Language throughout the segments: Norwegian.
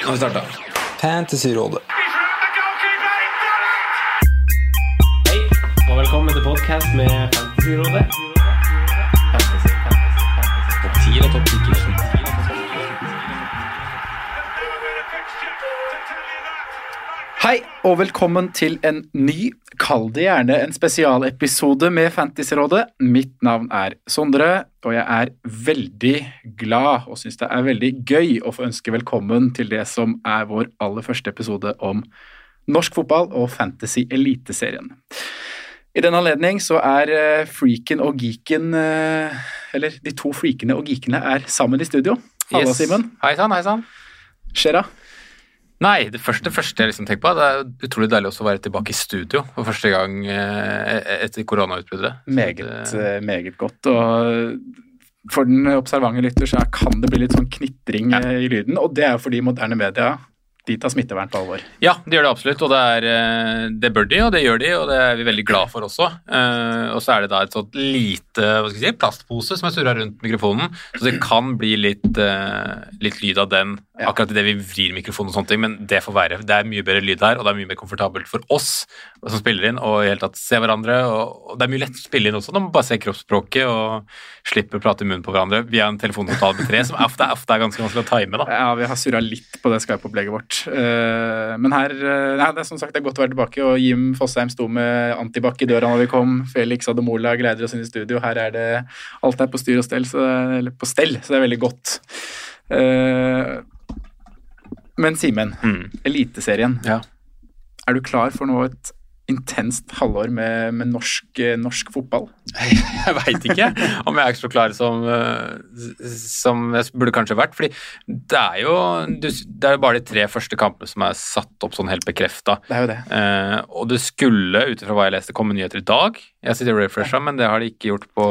Nå har vi starta. Fantasyrådet. Hei, og velkommen til podcast med Fantasyrådet. Hei, og velkommen til en ny, kall det gjerne en spesialepisode med Fantasyrådet. Mitt navn er Sondre, og jeg er veldig glad og syns det er veldig gøy å få ønske velkommen til det som er vår aller første episode om norsk fotball og Fantasy Eliteserien. I den anledning så er eh, freaken og geeken eh, Eller de to freakene og geekene er sammen i studio. Halla, Yes. Simen. Hei sann, hei sann. Skjer'a? Nei, det første, første jeg liksom tenker på, det er utrolig deilig også å være tilbake i studio for første gang eh, etter koronautbruddet. Meget, eh, meget godt. Og for den observante lytter så kan det bli litt sånn knitring Ja. eh, i lyden, og det er jo fordi moderne media de tar smittevern på alvor. Ja, de gjør det absolutt, og det, er, eh, det bør de, og det gjør de, og det er vi veldig glad for også. Eh, og så er det da et sånt lite hva skal jeg si, plastpose som er surra rundt mikrofonen, så det kan bli litt, eh, litt lyd av den Ja. akkurat idet vi vrir mikrofonen og sånne ting, men det får være. Det er mye bedre lyd her, og det er mye mer komfortabelt for oss som spiller inn, og i hele tatt se hverandre, og, og det er mye lett å spille inn også når man bare ser kroppsspråket og slipper å prate i munnen på hverandre via en telefonsamtale med tre, som ofte er, ofte er ganske vanskelig å time, da. Ja, vi har surra litt på det Skype-opplegget vårt. Eh, Men her eh, nei, det er som sagt det er godt å være tilbake, og Jim Fosheim sto med antibac i døra når vi kom. Felix Ademola gleder oss inn i studio. Her er det alt er på styr og stell, så det på stell, så det er veldig godt. Eh, Men Simen, Mm. Eliteserien. Ja. Er du klar for nå et intenst halvår med, med norsk, eh, norsk fotball? Jeg veit ikke om jeg er så klar som, eh, som jeg burde kanskje vært. fordi det er jo det er jo bare de tre første kampene som er satt opp sånn helt bekrefta. Det det. Eh, og det skulle, ut ifra hva jeg leste, komme nyheter i dag. Jeg sitter og refresha, men det har de ikke gjort på,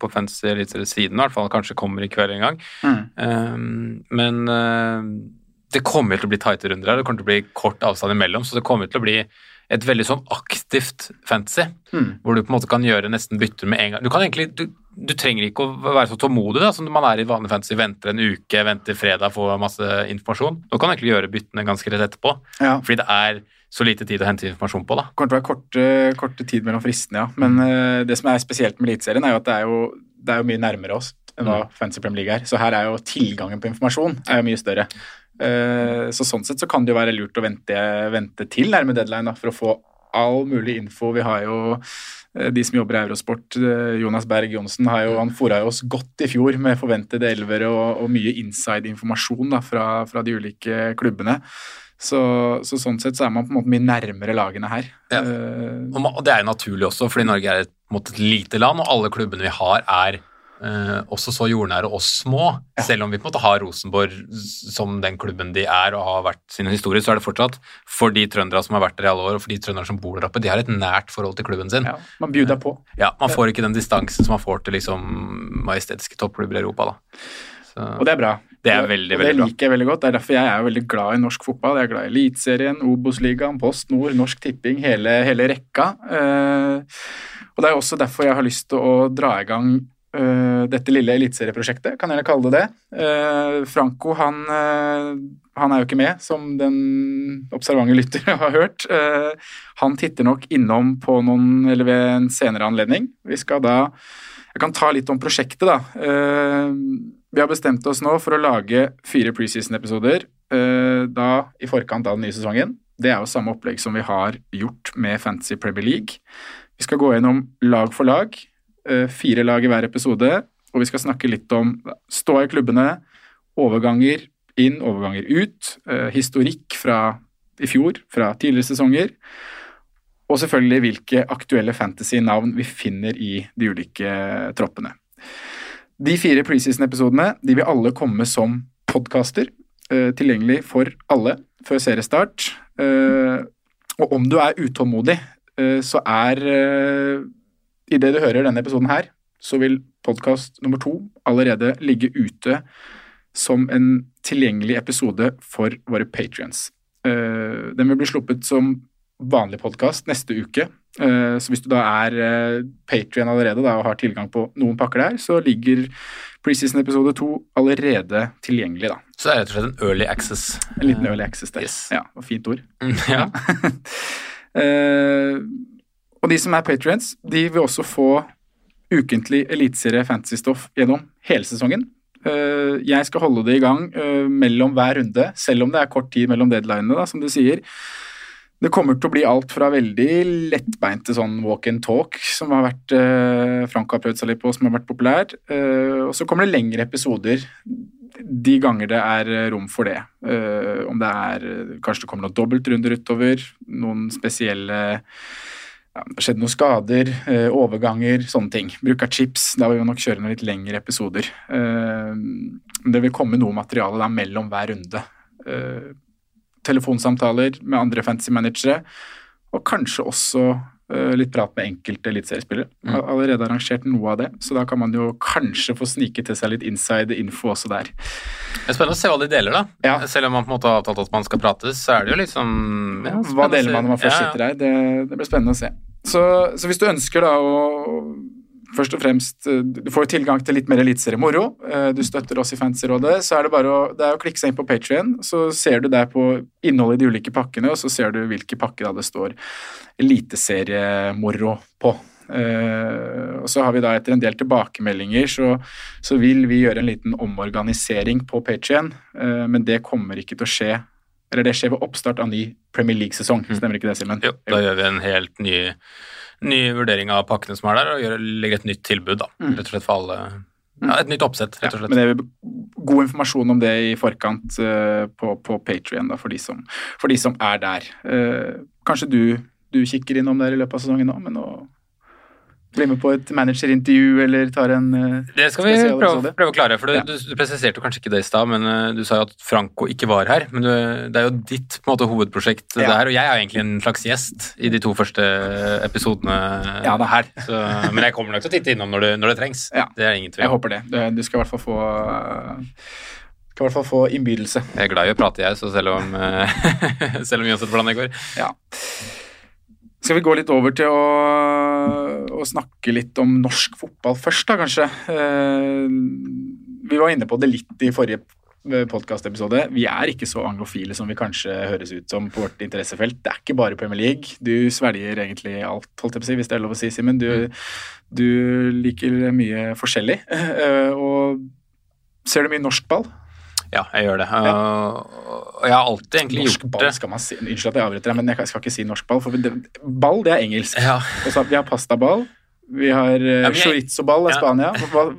på Fantasy Eliteserie-siden. I hvert fall kanskje kommer i kveld en gang. Mm. Eh, men eh, det kommer til å bli tighte runder her. Det kommer til å bli kort avstand imellom, så det kommer til å bli et veldig sånn aktivt fantasy, Mm. hvor du på en måte kan gjøre nesten bytter med en gang. Du kan egentlig, du, du trenger ikke å være så tålmodig da, som man er i vanlig fantasy. Venter en uke, venter fredag, får masse informasjon. Nå kan du egentlig gjøre byttene ganske rett etterpå, Ja. fordi det er så lite tid å hente informasjon på. da. Det kommer til å være korte, korte tid mellom fristene, ja. Men uh, det som er spesielt med Eliteserien, er jo at det er jo, det er jo mye nærmere oss enn hva Fantasy Premier League er. Så her er jo tilgangen på informasjon er jo mye større. Eh, så sånn sett så kan det jo være lurt å vente, vente til nærme deadline da, for å få all mulig info. Vi har jo eh, de som jobber i Eurosport, eh, Jonas Berg Johnsen, har jo, han fora jo oss godt i fjor med forventede elvere og, og mye inside-informasjon fra, fra de ulike klubbene. Så, så sånn sett så er man på en måte mye nærmere lagene her. Ja. Og det er jo naturlig også, fordi Norge er et, et lite land, og alle klubbene vi har er eh, også så jordnære og små. Selv om vi på en måte har Rosenborg som den klubben de er og har vært sin historie, så er det fortsatt for de trøndere som har vært der i alle år, og for de trøndere som bor der oppe, de har et nært forhold til klubben sin. ja, man bjuder på. Ja, Man får ikke den distansen som man får til liksom majestetiske toppklubber i Europa. da. Så, Og det er bra. Det er veldig, veldig, bra. det liker jeg veldig godt. Det er derfor jeg er veldig glad i norsk fotball. Jeg er glad i Eliteserien, Obos-ligaen, Post Nord, Norsk Tipping, hele, hele rekka. Eh, og det er også derfor jeg har lyst til å dra i gang eh, dette lille eliteserieprosjektet, kan jeg gjerne kalle det det. Eh, Franco, han, eh, han er jo ikke med, som den observante lytter har hørt. Eh, han titter nok innom på noen, eller ved en senere anledning. Vi skal da Jeg kan ta litt om prosjektet, da. Eh, vi har bestemt oss nå for å lage fire preseason-episoder eh, da i forkant av den nye sesongen. det er jo samme opplegg som vi har gjort med Fantasy Premier League. Vi skal gå gjennom lag for lag, eh, fire lag i hver episode, og vi skal snakke litt om ståa i klubbene, overganger inn, overganger ut, eh, historikk fra i fjor, fra tidligere sesonger, og selvfølgelig hvilke aktuelle fantasy-navn vi finner i de ulike troppene. De fire preseason-episodene de vil alle komme som podkaster, eh, tilgjengelig for alle før seriestart. Eh, og om du er utålmodig, eh, så er eh, Idet du hører denne episoden her, så vil podkast nummer to allerede ligge ute som en tilgjengelig episode for våre patrions. Eh, den vil bli sluppet som vanlig podkast neste uke. Eh, så hvis du da er uh, Patrion allerede da, og har tilgang på noen pakker der, så ligger preseason episode to allerede tilgjengelig, da. Så det er rett og slett en early access? En liten early access der. Yes. Ja, og fint ord. ja. Og de som er patrients, de vil også få ukentlig eliteserie fantasy-stoff gjennom hele sesongen. Eh, jeg skal holde det i gang eh, mellom hver runde, selv om det er kort tid mellom deadlinene, da, som du sier. Det kommer til å bli alt fra veldig lettbeinte sånn walk and talk, som har vært eh, Frank har prøvd seg litt på, som har vært populært. eh, og så kommer det lengre episoder de ganger det er eh, rom for det. Eh, om det er Kanskje det kommer noen dobbeltrunder utover, noen spesielle ja, det har skjedd noen skader, eh, overganger, sånne ting. Bruk av chips. Da vil vi nok kjøre noen litt lengre episoder. Eh, det vil komme noe materiale da mellom hver runde. Eh, telefonsamtaler med andre fantasy managere, og kanskje også litt prat med enkelte eliteseriespillere. Mm. Har allerede arrangert noe av det, så da kan man jo kanskje få snike til seg litt inside info også der. Det er spennende å se hva de deler, da. Ja. Selv om man på en måte har avtalt at man skal prates, så er det jo liksom ja, Hva deler man når man først sitter der? Det, det blir spennende å se. Så, så hvis du ønsker da å Først og fremst, eh, Du får tilgang til litt mer eliteseriemoro. moro, Du støtter oss i Fantasyrådet. Så er det bare å, det å klikke seg inn på Patrion, så ser du der på innholdet i de ulike pakkene, og så ser du hvilke pakker da det står eliteseriemoro på. Uh, og så har vi da etter en del tilbakemeldinger, så, så vil vi gjøre en liten omorganisering på Patrion, uh, men det kommer ikke til å skje eller det skjer ved oppstart av ny Premier League-sesong. Stemmer ikke det, Simen? Jo, da gjør vi en helt ny, ny vurdering av pakkene som er der, og gjør, legger et nytt tilbud, da. Rett og slett for alle. Ja, et nytt oppsett, rett og Ja, slett. men det er god informasjon om det i forkant uh, på, på Patrion for, de som- for de som er der. Uh, kanskje du, du kikker innom der i løpet av sesongen nå, men å bli med på et managerintervju eller tar en uh, Det skal vi prøve, prøve å klare, for du, Ja. du, du presiserte jo kanskje ikke det i stad, men uh, du sa jo at Franco ikke var her. Men du, det er jo ditt på en måte, hovedprosjekt, det Ja. her, og jeg er egentlig en slags gjest i de to første episodene Ja da. her. Så, men jeg kommer nok til å titte innom når det, når det trengs. Ja. Det er ingen tvil. Jeg håper det. Du, du skal i hvert fall få uh, skal i hvert fall få innbydelse. Jeg er glad i å prate, jeg, så selv om, selv om uansett hvordan det går. Ja. Skal vi gå litt over til å, å snakke litt om norsk fotball først, da, kanskje? Eh, vi var inne på det litt i forrige podkastepisode. Vi er ikke så anglofile som vi kanskje høres ut som på vårt interessefelt. Det er ikke bare Premier League. Du svelger egentlig alt, holdt jeg på å si, hvis det er lov å si, Simen. Du, du liker mye forskjellig. Eh, og ser du mye norsk ball? Ja, jeg gjør det. Og, og jeg har alltid egentlig Norsk gjort ball det. skal man si. Unnskyld at jeg avbryter deg, men jeg skal ikke si norsk ball. For det, ball, det er engelsk. Ja, Og så, vi har pastaball. Vi har uh, chorizo-ball i Ja. Spania.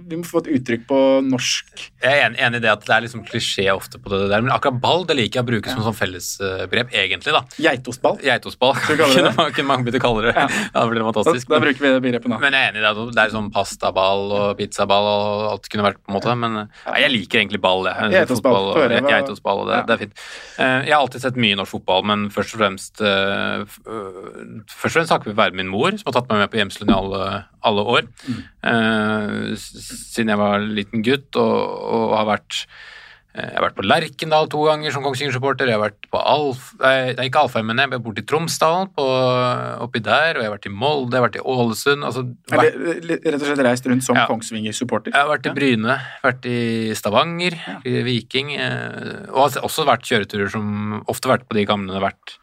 Vi må få et uttrykk på norsk. Jeg er enig, enig i det at det er liksom klisjé ofte på det der, men akkurat ball det liker jeg å bruke som sånn fellesbegrep, egentlig, da. Geitostball. Geitostball vi kunne, man- kunne mange begynt å kalle det. Ja. Ja. det blir Da, fantastisk. da bruker vi det begrepet nå. Men jeg er enig i det. Det er sånn pastaball og pizzaball og alt kunne vært, på en måte. Men nei, jeg liker egentlig ball, jeg. Geitostball, og- Geitostball, og det, Ja. det er fint. Eh, Jeg har alltid sett mye norsk fotball, men først og fremst eh, Først og fremst takket være min mor, som har tatt meg med på hjemselen i alle, år. Eh, s- Siden jeg var liten gutt, og, og har vært eh, jeg har vært på Lerkendal to ganger som Kongsvinger-supporter. Jeg har vært på Alf... Nei, ikke Alfheim, men jeg har borte i Tromsdalen, på, oppi der. Og jeg har vært i Molde, jeg har vært i Ålesund. Altså, vært, rett og slett reist rundt som Ja. Kongsvinger-supporter. jeg har vært i Bryne, vært i Stavanger, i Viking. eh, Og har også vært kjøreturer som ofte vært på de gamle vært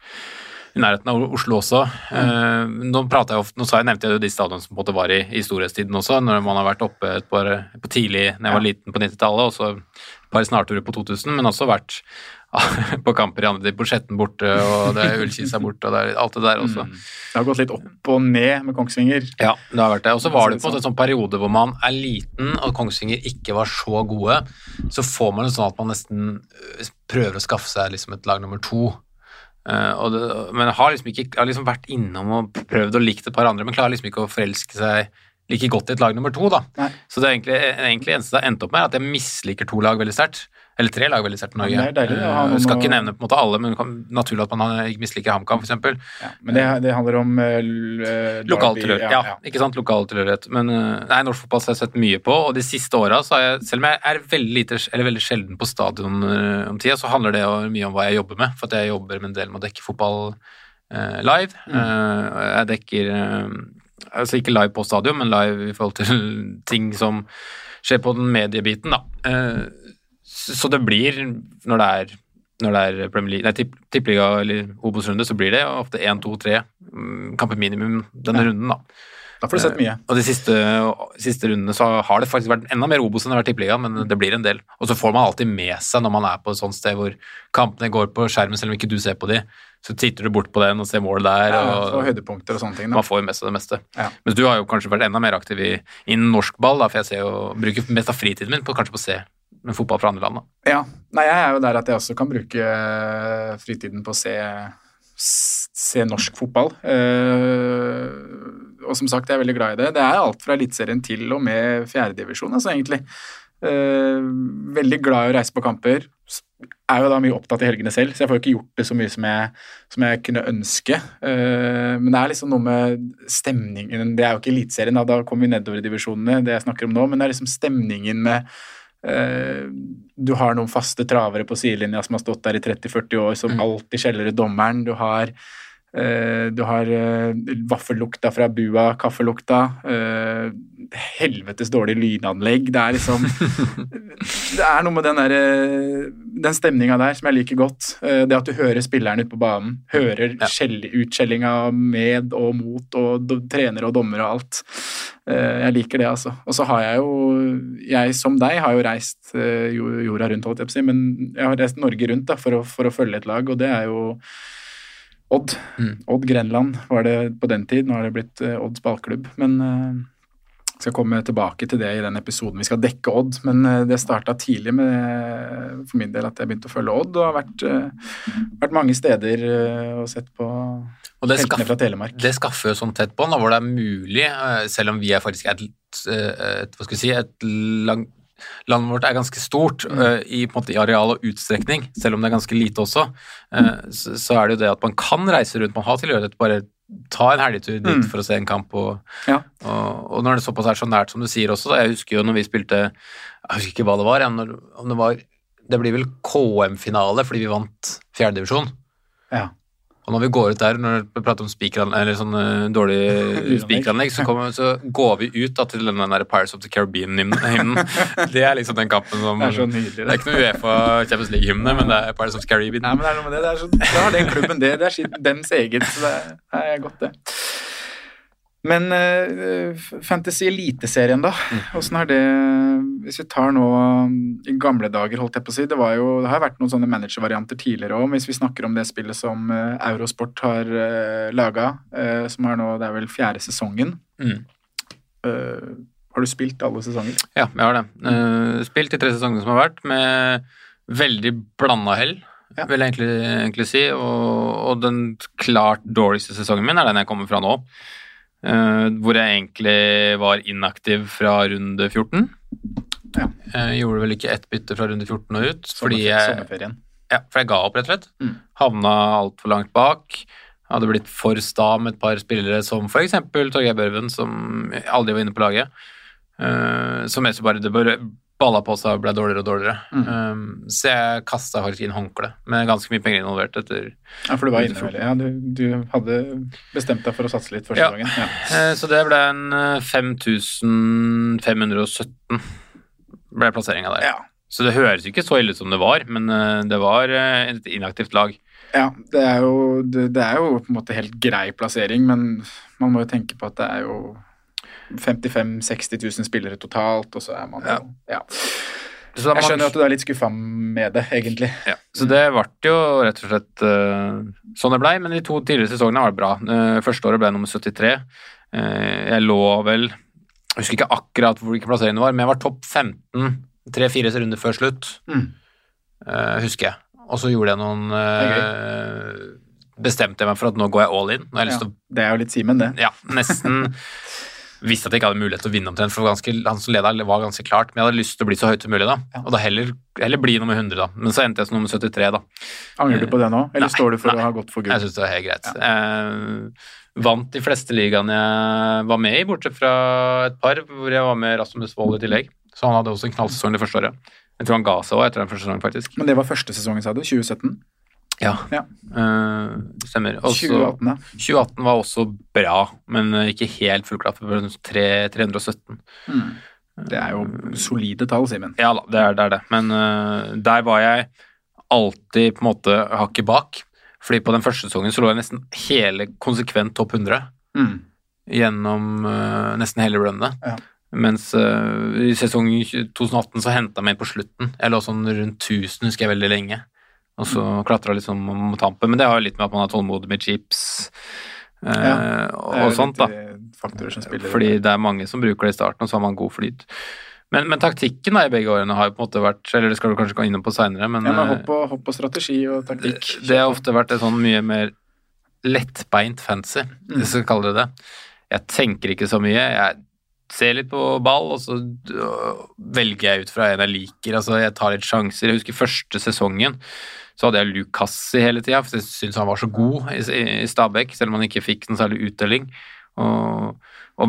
i nærheten av Oslo også. Eh, nå, prater jeg ofte, nå jeg, nevnte jeg jo de stadionene som på en måte var i, i storhetstiden også, når man har vært oppe et par, på tidlig, når jeg var liten på 90-tallet, og så et par snarturer på 2000, men også vært på kamper i andre på Skjetten borte, og det er Ullkisa borte, og det er alt det der også. Mm. Det har gått litt opp og ned med Kongsvinger. Ja, det har vært det. Og så var det på en sånn periode hvor man er liten, og Kongsvinger ikke var så gode, så får man det sånn at man nesten øh, prøver å skaffe seg liksom et lag nummer to. Uh, det, men har liksom ikke har liksom vært innom og prøvd å like et par andre, men klarer liksom ikke å forelske seg like godt i et lag nummer to. da. Nei. Så det er egentlig, egentlig eneste det har endt opp med, er at jeg misliker to lag veldig sterkt. Eller tre lag veldig sterkt på Norge. Ja, det er deilig, Uh, skal ikke nevne på en måte alle, men naturlig at man ikke misliker HamKam, f.eks. Ja, men det, det handler om uh, Lokal tilhørighet. Ja, ikke sant. Lokal tilhørighet. Men uh, nei, norsk fotball har jeg sett mye på, og de siste åra, så har jeg, selv om jeg er veldig, lite, eller veldig sjelden på stadion om tida, så handler det mye om hva jeg jobber med. For at jeg jobber med en del med å dekke fotball live. Uh, jeg dekker Altså ikke live på stadion, men live i forhold til ting som skjer på den mediebiten, da. Så det blir, når det er når det er Premier League, nei, tipp, tippeliga eller Obos-runde, så blir det ofte én, to, tre mm, kamper minimum denne runden, da. Da får du sett mye. Og de siste, siste rundene så har det faktisk vært enda mer Obos enn det har vært Tippeliga, men det blir en del. Og så får man alltid med seg når man er på et sånt sted hvor kampene går på skjermen, selv om ikke du ser på de, så titter du bort på den og ser mål der. Ja, og og høydepunkter og sånne ting. Da. man får jo med seg det meste. Ja. Mens du har jo kanskje vært enda mer aktiv i, innen norsk ball, da, for jeg ser jo, bruker mest av fritiden min på kanskje på å se med fotball fra andre land. Ja. Nei, jeg er jo der at jeg også kan bruke eh, fritiden på å se, se norsk fotball. Eh, og som sagt, jeg er veldig glad i det. Det er alt fra Eliteserien til og med fjerdedivisjon, altså egentlig. Eh, veldig glad i å reise på kamper. Jeg Er jo da mye opptatt i helgene selv, så jeg får jo ikke gjort det så mye som jeg, som jeg kunne ønske. Men det er liksom noe med stemningen Det er jo ikke Eliteserien, da, da kommer vi nedover i divisjonene, det jeg snakker om nå, men det er liksom stemningen med du har noen faste travere på sidelinja som har stått der i 30-40 år, som alltid skjeller ut dommeren. Du har, eh, du har eh, vaffellukta fra bua, kaffelukta. eh, helvetes dårlig lydanlegg. Det er liksom Det er noe med den, der, eh, den stemninga der som jeg liker godt. Eh, det at du hører spilleren ute på banen. Hører Ja. utskjellinga med og mot og do, trener og dommer og alt. Eh, Jeg liker det, altså. Og så har jeg jo Jeg som deg har jo reist eh, jorda rundt, holdt jeg på å si, men jeg har reist Norge rundt da, for å, for å følge et lag, og det er jo Odd. Mm. Odd Grenland var det på den tid. Nå har det blitt eh, Odds ballklubb. Men uh, skal komme tilbake til det i den episoden vi skal dekke Odd. Men uh, det starta tidlig med, for min del at jeg begynte å følge Odd, og har vært, uh, vært mange steder uh, og sett på Og det, heltene skaff, fra Telemark. det skaffer jo sånn tett bånd, hvor det er mulig, selv om vi er faktisk et, et, hva skal vi si, et lang, Landet vårt er ganske stort uh, i, måte, i areal og utstrekning, selv om det er ganske lite også. uh, så, så er det jo det at man kan reise rundt, man har tilhørighet, bare ta en helgetur dit Mm. for å se en kamp. Og, Ja. og, og når det såpass er så nært som du sier også, da, jeg husker jo når vi spilte Jeg husker ikke hva det var, når, om det var Det blir vel KM-finale fordi vi vant fjerdedivisjon. Ja. Og når vi går ut der, når vi prater om spikeranlegg, eller sånn eh, dårlig Lydanlegg. spikeranlegg, så, så går vi ut da, til den der Pirates of the Caribbean-hymnen. Det er liksom den kampen som Det er så nydelig, Det er ikke noe Uefa Champions League-hymne, men det er Pirates of the Caribbean. Nei, men det er noe med det. det er så, da har den klubben det. Det er dens eget. Så det er, det er godt, det. Men uh, Fantasy Eliteserien, da. Åssen har det Hvis vi tar nå i gamle dager, holdt jeg på å si Det, var jo, det har vært noen sånne managervarianter tidligere òg. Hvis vi snakker om det spillet som eh, Eurosport har uh, laga, som er nå Det er vel fjerde sesongen. Mm. Uh, har du spilt alle sesonger? Ja, jeg har det. Uh, spilt de tre sesongene som har vært, med veldig blanda hell, Ja. vil jeg egentlig, egentlig si. Og, og den klart dårligste sesongen min er den jeg kommer fra nå. Eh, hvor jeg egentlig var inaktiv fra runde 14. Ja. Jeg gjorde vel ikke ett bytte fra runde 14 og ut, fordi jeg, ja, for jeg ga opp, rett og slett. Mm. Havna altfor langt bak. Hadde blitt for sta med et par spillere som f.eks. Torgeir Børven, som aldri var inne på laget. Uh, som jeg så bare det bare balla på seg og ble dårligere og dårligere. Mm. Um, så jeg kasta faktisk inn håndkle med ganske mye penger involvert etter Ja, for du var inne. Ja, du, du hadde bestemt deg for å satse litt første Ja. gangen. Ja. Uh, Så det ble en eh, 5517 ble plasseringa der. Ja. Så det høres ikke så ille ut som det var, men uh, det var uh, et inaktivt lag. Ja, det er, jo, det, det er jo på en måte helt grei plassering, men man må jo tenke på at det er jo 55 000-60 000 spillere totalt, og så er man jo ja. Jeg skjønner at du er litt skuffa med det, egentlig. Ja, så det ble jo rett og slett uh, sånn det blei, men de to tidligere sesongene var det bra. Uh, første året ble nummer 73. Uh, jeg lå vel Jeg husker ikke akkurat hvor hvilken plassering det var, men jeg var topp 15 tre-fire runder før slutt, Mm. husker jeg. Og så gjorde jeg noen Bestemte jeg meg for at nå går jeg all in. Nå har jeg lyst Ja, til å det er jo litt Simen, det. ja, nesten Visste at jeg ikke hadde mulighet til å vinne omtrent, for ganske, han som leda var ganske klart. Men jeg hadde lyst til å bli så høyt som mulig, da. Og da heller, heller bli nummer 100, da. Men så endte jeg som nummer 73, da. Angrer du på det nå, eller Nei, står du for nei. å ha gått for Jeg gull? syns det var helt greit. Eh, vant de fleste ligaene jeg var med i, bortsett fra et par hvor jeg var med Rasmus Wold i tillegg. Så han hadde også en knallsesong det første året. Jeg tror han ga seg òg etter den første sesongen, faktisk. Men det var første sesongen, sa du? 2017? Ja, Ja. Uh, stemmer. Også- 2018, ja. 2018 var også bra, men ikke helt var 3, 317. Det er jo solide tall, Simen. Ja da, det er det. Er det. Men uh, der var jeg alltid på en måte hakket bak. Fordi på den første sesongen så lå jeg nesten hele konsekvent topp 100 Mm. gjennom uh, nesten hele runnet. Ja. Mens i sesongen 2018 så henta jeg meg inn på slutten. Jeg lå sånn rundt 1000, husker jeg veldig lenge. Og så Mm. klatra liksom om tampen. Men det har jo litt med at man er tålmodig med chips eh, Ja, og, Det sånt, da. eh, spiller Fordi det er mange som bruker det i starten, og så har man god flyt. Men, men taktikken da i begge årene har jo på en måte vært Eller det skal du kanskje gå innom på seinere, men, ja, men eh, hopp, og, hopp og strategi og taktikk. det har ofte vært et sånn mye mer lettbeint fancy, hvis vi skal kalle det det. Jeg tenker ikke så mye. Jeg ser litt på ball, og så øh, velger jeg ut fra en jeg liker. Altså, jeg tar litt sjanser. Jeg husker første sesongen så hadde jeg Lukassi hele tida, for jeg syntes han var så god i, i, Stabæk, selv om han ikke fikk noen særlig utdeling. Og,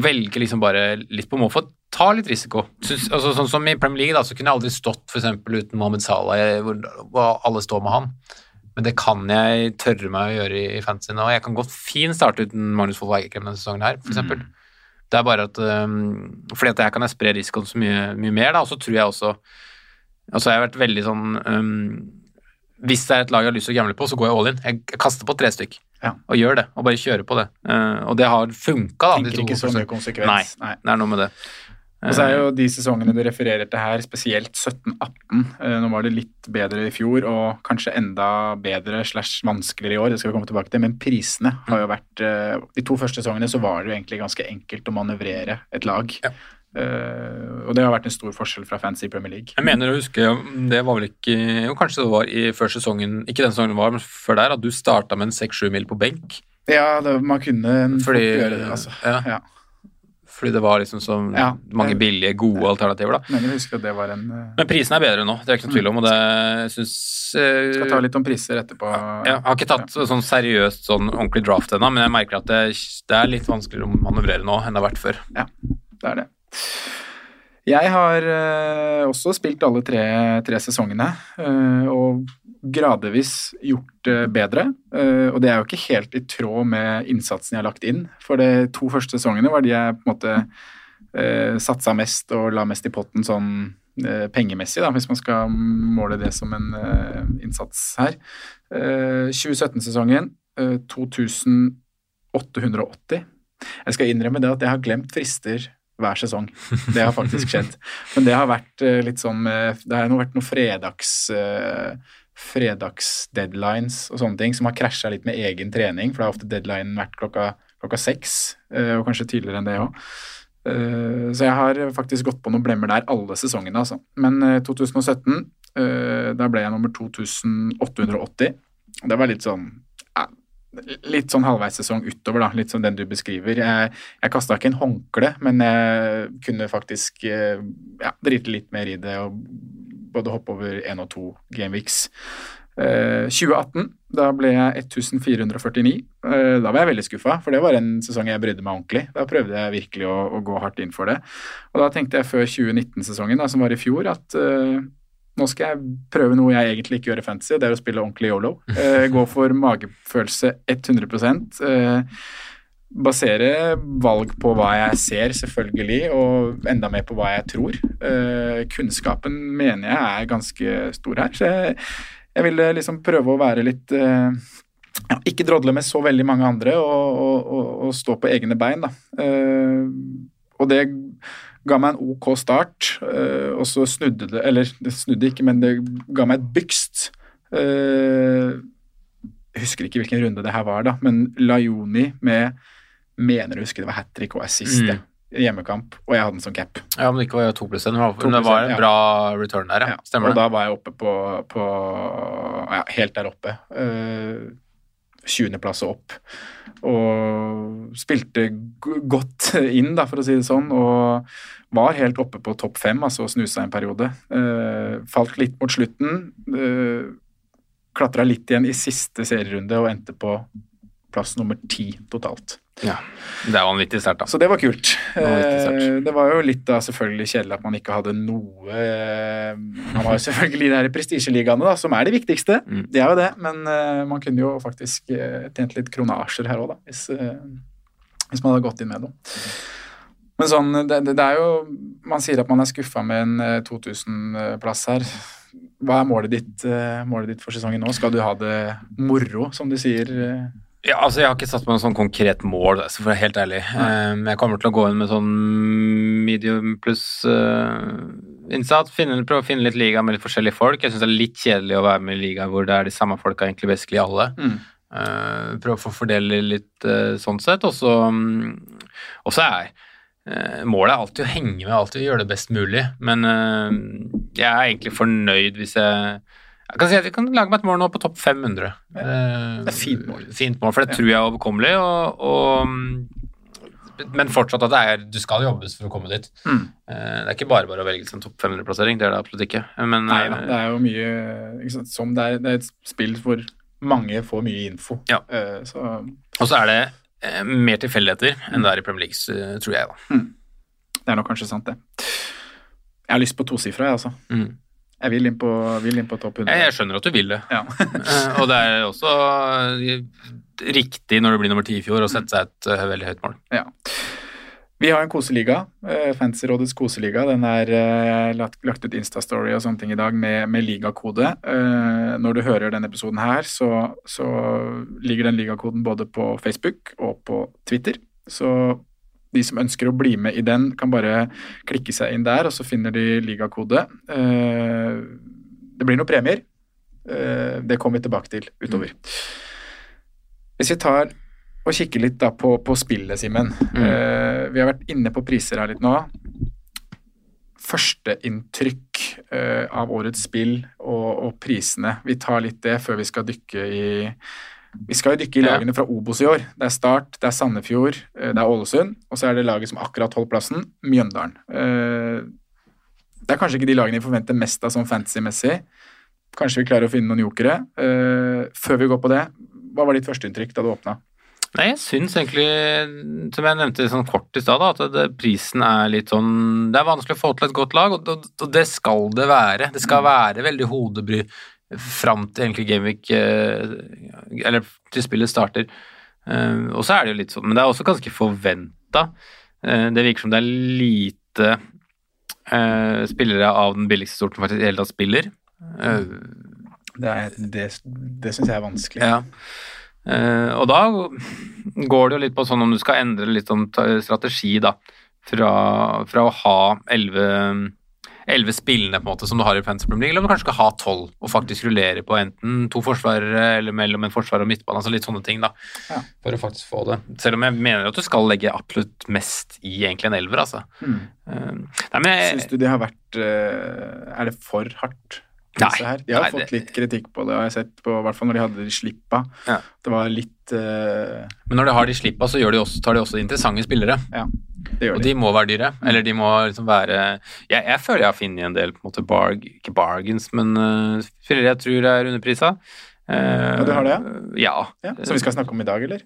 velge liksom bare litt på måfå. Ta litt risiko. Synes, altså, sånn som i Premier League, da, så kunne jeg aldri stått eksempel uten Mohammed Salah, jeg- hvor, hvor alle står med han. Men det kan jeg tørre meg å gjøre i, i fantasy nå. Jeg kan godt fint starte uten Magnus Fold Eikrem denne sesongen her, for eksempel. Det er bare at um, Fordi at her kan jeg spre risikoen så mye, mye mer, da, og så tror jeg også Og så har jeg vært veldig sånn um, Hvis det er et lag jeg har lyst til å gamble på, så går jeg all in. Jeg, kaster på tre stykk. Ja. Og gjør det. Og bare kjører på det. Uh, og det har funka, da. Tenker ikke så mye konsekvens. Nei, Nei. det er noe med det. Og så er jo de sesongene du refererer til her, spesielt 17-18. eh, Nå var det litt bedre i fjor, og kanskje enda bedre slash vanskeligere i år. Det skal vi komme tilbake til. Men prisene har jo vært eh, De to første sesongene så var det jo egentlig ganske enkelt å manøvrere et lag. Ja. Eh, og det har vært en stor forskjell fra fans i Premier League. Jeg mener å huske, det var vel ikke Jo, kanskje det var i før sesongen, ikke den sesongen det var, men før der, at du starta med en seks-sju mil på benk. Ja, det, man kunne Fordi, gjøre det, altså. ja. Ja. Fordi det var liksom så Ja. mange billige, gode alternativer, da. Men jeg husker at det var en uh, Men prisen er bedre nå, det er ikke noe tvil om, og det syns uh, Skal ta litt om priser etterpå. Jeg har ikke tatt sånn seriøst sånn ordentlig draft ennå, men jeg merker at det, det er litt vanskeligere å manøvrere nå enn det har vært før. Ja, det er det. Jeg har uh, også spilt alle tre, tre sesongene, uh, og gradvis gjort det bedre. Uh, og det er jo ikke helt i tråd med innsatsen jeg har lagt inn, for de to første sesongene var de jeg på en måte satsa mest og la mest i potten sånn pengemessig, da, hvis man skal måle det som en innsats her. Eh, 2017-sesongen eh, 2880. Jeg skal innrømme det at jeg har glemt frister hver sesong. Det har faktisk skjedd. Men det har vært eh, litt sånn Det har vært noen fredags eh, fredagsdeadlines og sånne ting som har krasja litt med egen trening, for det har ofte deadline vært klokka, klokka seks, og kanskje tidligere enn det òg. Så jeg har faktisk gått på noen blemmer der alle sesongene, altså. Men eh, 2017, eh, da ble jeg nummer 2880. Det var litt sånn Litt sånn halvveissesong utover, da. Litt som den du beskriver. Jeg, jeg kasta ikke en håndkle, men jeg kunne faktisk eh, ja, drite litt mer i det og både hoppe over én og to gameweeks. Eh, 2018, da ble jeg 1449. Eh, da var jeg veldig skuffa, for det var en sesong jeg brydde meg ordentlig. Da prøvde jeg virkelig å, å gå hardt inn for det. Og da tenkte jeg før 2019-sesongen, som var i fjor, at eh, nå skal jeg prøve noe jeg egentlig ikke gjør i fantasy, det er å spille ordentlig yolo. Eh, gå for magefølelse 100 eh, Basere valg på hva jeg ser, selvfølgelig, og enda mer på hva jeg tror. Eh, kunnskapen mener jeg er ganske stor her. så jeg jeg ville liksom prøve å være litt eh, ja, Ikke drodle med så veldig mange andre, og, og, og, og stå på egne bein, da. Eh, og det ga meg en ok start, eh, og så snudde det Eller det snudde ikke, men det ga meg et bygst. Eh, jeg husker ikke hvilken runde det her var, da, men Lajoni med Mener du husker det var hat trick og assist Mm. hjemmekamp, og jeg hadde den som cap. Ja, men det ikke var to pluss en. men det var en, ja. bra return der, ja. Stemmer og det. da var jeg oppe på, på ja, helt der oppe. Uh, 20.-plass og opp. Og spilte godt inn, da, for å si det sånn. Og var helt oppe på topp fem, altså snusa en periode. Uh, falt litt mot slutten. Uh, Klatra litt igjen i siste serierunde og endte på plass nummer ti totalt. Ja. Det er vanvittig sterkt, da. Så det var kult. Det. Eh, Det var jo litt da selvfølgelig kjedelig at man ikke hadde noe eh, Man har jo selvfølgelig de prestisjeligaene, da, som er det viktigste. Mm. Det er jo det, men eh, man kunne jo faktisk tjent litt kronasjer her òg, da, hvis, hvis man hadde gått inn med noe. Men sånn, det, det er jo Man sier at man er skuffa med en eh, 2000-plass her. Hva er målet ditt, målet ditt for sesongen nå? Skal du ha det moro, som du sier? Eh? Ja, altså Jeg har ikke satt meg noe sånn konkret mål, altså, for å være helt ærlig. Um, jeg kommer til å gå inn med sånn medium pluss uh, innsats. Finne, prøve å finne litt liga med litt forskjellige folk. Jeg syns det er litt kjedelig å være med i liga hvor det er de samme folka egentlig basically alle. Mm. Uh, prøve å få fordele litt uh, sånn sett. Og så um, er uh, målet er alltid å henge med, alltid å gjøre det best mulig. Men uh, jeg er egentlig fornøyd hvis jeg jeg kan si at Vi kan lage meg et mål nå på topp 500. Det er fint mål. Fint mål, for det tror jeg er overkommelig. Og, og, men fortsatt at det er, du skal jobbes for å komme dit. Mm. Eh, Det er ikke bare bare å velge en topp 500-plassering, det er det absolutt ikke. Men Nei da, eh, det er jo mye ikke sant, som det er, det er et spill hvor mange får mye info. Ja. Eh, så Og så er det eh, mer tilfeldigheter enn det er i Premier League, tror jeg. da. det er nok kanskje sant, det. Jeg har lyst på tosifra, jeg, altså. Mm. Jeg vil inn på, vil inn på topp 100. Jeg, skjønner at du vil det. Ja. Eh, og det er også eh, riktig når du blir nummer ti i fjor, å sette seg et eh, veldig høyt mål. ja. Vi har en koseliga, Fancyrådets koseliga. Den er lagt, ut Instastory og sånne ting i dag med, med ligakode. Når du hører denne episoden her, så, så ligger den ligakoden både på Facebook og på Twitter. Så de som ønsker å bli med i den, kan bare klikke seg inn der, og så finner de ligakode. Eh, det blir noen premier. Eh, det kommer vi tilbake til utover. Hvis vi tar og kikker litt da på, på spillet, Simen. Eh, vi har vært inne på priser her litt nå. Førsteinntrykk av årets spill og, og prisene. Vi tar litt det før vi skal dykke i Vi skal jo dykke i lagene fra Obos i år. Det er Start, det er Sandefjord, eh, det er Ålesund, og så er det laget som akkurat holdt plassen, Mjøndalen. Eh, det er kanskje ikke de lagene vi forventer mest av sånn fantasy-messig. Kanskje vi klarer å finne noen jokere. Eh, før vi går på det, hva var ditt førsteinntrykk da du åpna? Nei, jeg syns egentlig, som jeg nevnte sånn kort i stad, at det, prisen er litt sånn Det er vanskelig å få til et godt lag, og, og, og det skal det være. Det skal være veldig hodebry fram til egentlig Gameweek eh, Eller til spillet starter. Eh, og så er det jo litt sånn Men det er også ganske forventa. det virker som det er lite eh, spillere av den billigste sorten faktisk i det hele tatt spiller. Eh, Det, er- det, det syns jeg er vanskelig. ja. Eh, og da går det jo litt på sånn om du skal endre litt om strategi, da. Fra, fra å ha elleve elleve spillene på en måte som du har i Fantasy Premier League, eller om du kanskje skal ha tolv og faktisk rullere på enten to forsvarere eller mellom en forsvarer og midtbane, altså litt sånne ting, da. Ja. For å faktisk få det. Selv om jeg mener at du skal legge absolutt mest i egentlig en elver, altså. Mm. Eh, nei, men jeg, Syns du det har vært eh, Er det for hardt? Disse her? De har nei, fått det- litt kritikk på det, har jeg sett på, i hvert fall når de hadde de slippa. Ja. Det var litt uh... Men når de har de slippa, så de også, tar de også interessante spillere. Ja, det gjør Og de. de må være dyre. Eller de må liksom være Jeg, jeg føler jeg har funnet en del på en måte barg, ikke bargains, men uh, spillere jeg tror er underprisa. Uh, Ja, du har det, ja? Ja, som vi skal snakke om i dag, eller?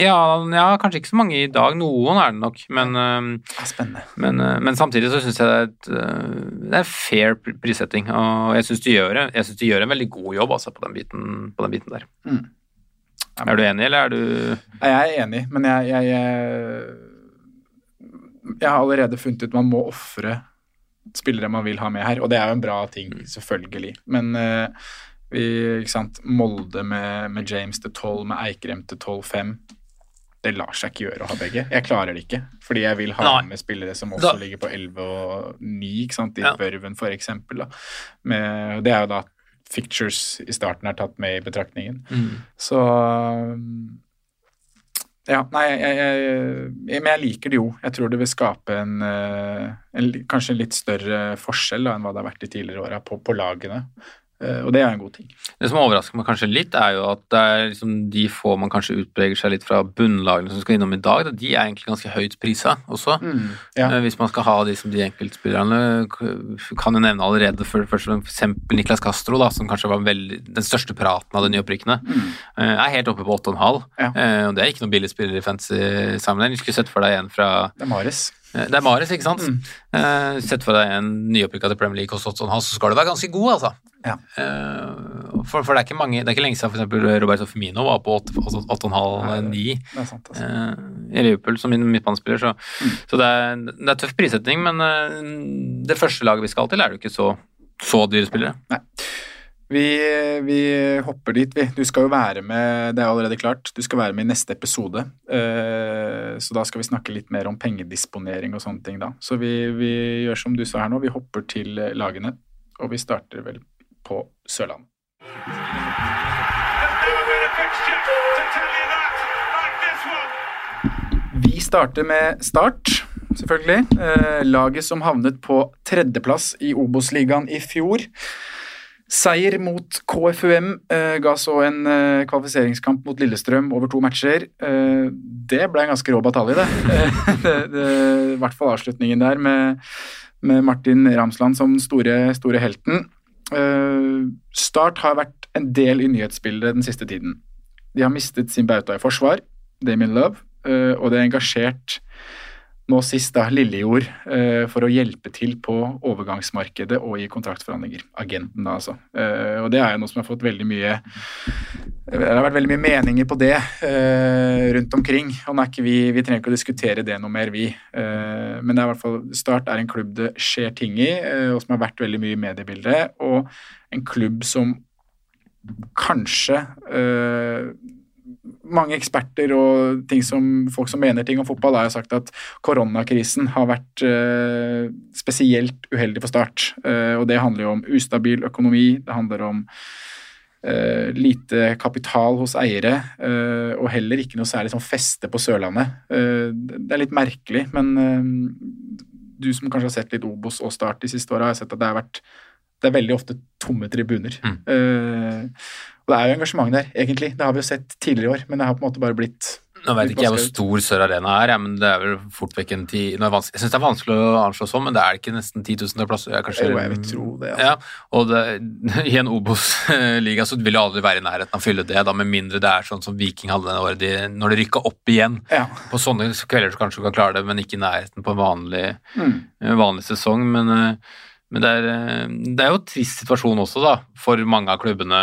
Ja, ja, kanskje ikke så mange i dag. Noen er det nok, men, spennende. men, uh, men samtidig så syns jeg det er, et, uh, det er fair prissetting. Og jeg syns de, de gjør en veldig god jobb altså, på, den biten, på den biten der. Mm. Ja, Er du enig, eller er du Jeg er enig, men jeg, jeg, jeg, jeg har allerede funnet ut man må ofre spillere man vil ha med her, og det er jo en bra ting, selvfølgelig. Men eh, Vi, ikke sant? Molde med, med James til 12, med Eikrem til 12-5. Det lar seg ikke gjøre å ha begge. Jeg klarer det ikke. Fordi jeg vil ha Nei. med spillere som også Da- ligger på 11 og 9, ikke sant? i Ja. Børven eksempel. Det er jo da fictures i starten er tatt med i betraktningen. Så um, ja, nei, jeg, jeg, jeg, men jeg liker det jo. Jeg tror det vil skape en, eh, en kanskje en litt større forskjell da, enn hva det har vært de tidligere åra på, på lagene. Eh, Og det er en god ting. Det som overrasker meg kanskje litt, er jo at det er liksom de få man kanskje utpreger seg litt fra bunnlagene som skal innom i dag, de er egentlig ganske høyt prisa også. Ja. Eh, Hvis man skal ha de som de enkeltspillerne, kan jo nevne allerede for, for eksempel Niklas Castro, da, som kanskje var veldig, den største praten av de nyopprykkene, mm. er helt oppe på 8,5. Ja. Eh, Og det er ikke noen billig spiller i fancy sammenheng. Du skulle sett for deg en fra Det er Mares. Eh, Det er Mares, ikke sant? Eh, Sett for deg en nyopprykka til Premier League hos 8,5, så skal du være ganske god, altså. Ja. Uh, For, for det er ikke mange Det er ikke lenge siden for eksempel Roberto Firmino var på 8,5-9 Det er sant, altså. i Liverpool som midtbanespiller, så, så det, er, det er tøff prissetning, men eh, det første laget vi skal til, er jo ikke så, så dyre spillere. Vi, vi hopper dit, vi. Du skal jo være med, det er allerede klart, du skal være med i neste episode. Eh, Så da skal vi snakke litt mer om pengedisponering og sånne ting da. Så vi, vi gjør som du sa her nå, vi hopper til lagene, og vi starter vel på Sørlandet. Vi starter med Start, selvfølgelig. Eh, laget som havnet på tredjeplass i Obos-ligaen i fjor. Seier mot KFUM eh, ga så en eh, kvalifiseringskamp mot Lillestrøm over to matcher. Eh, det ble en ganske rå batalje, det. det, I hvert fall avslutningen der med, med Martin Ramsland som store, store helten. Eh, Start har vært en del i nyhetsbildet den siste tiden. De har mistet sin bauta i forsvar, Damien Love, eh, og det er engasjert nå sist da Lillejord eh, for å hjelpe til på overgangsmarkedet og i kontraktforhandlinger. Agenten, da, altså. Eh, og det er jo noe som har fått veldig mye Det har vært veldig mye meninger på det eh, rundt omkring. og vi, vi trenger ikke å diskutere det noe mer, vi. Eh, men det er i hvert fall, Start er en klubb det skjer ting i, eh, og som har vært veldig mye i mediebildet. Og en klubb som kanskje eh, mange eksperter og ting som, folk som mener ting om fotball, har jo sagt at koronakrisen har vært eh, spesielt uheldig for Start. Eh, og det handler jo om ustabil økonomi, det handler om eh, lite kapital hos eiere, eh, og heller ikke noe særlig sånn feste på Sørlandet. Eh, det er litt merkelig, men eh, du som kanskje har sett litt Obos og Start de siste åra, har sett at det har vært det er veldig ofte tomme tribuner. Eh, og det er jo engasjement der, egentlig. Det har vi jo sett tidligere i år, men det har på en måte bare blitt Nå vet ikke jeg hvor stor Sør Arena er, ja, men det er vel fort vekk en ti det Jeg syns det er vanskelig å anslå sånn, men det er ikke nesten 10 000 plasser? det er Kanskje, Jo, jeg vil tro det, altså. Ja, og det, i en Obos-liga så vil det aldri være i nærheten av å fylle det, da, med mindre det er sånn som Viking hadde det året de, når de rykka opp igjen. Ja. På sånne kvelder så kanskje du kan klare det, men ikke i nærheten på en vanlig, Mm. vanlig sesong. Men, eh, men det, er, eh, det er jo en trist situasjon også, da, for mange av klubbene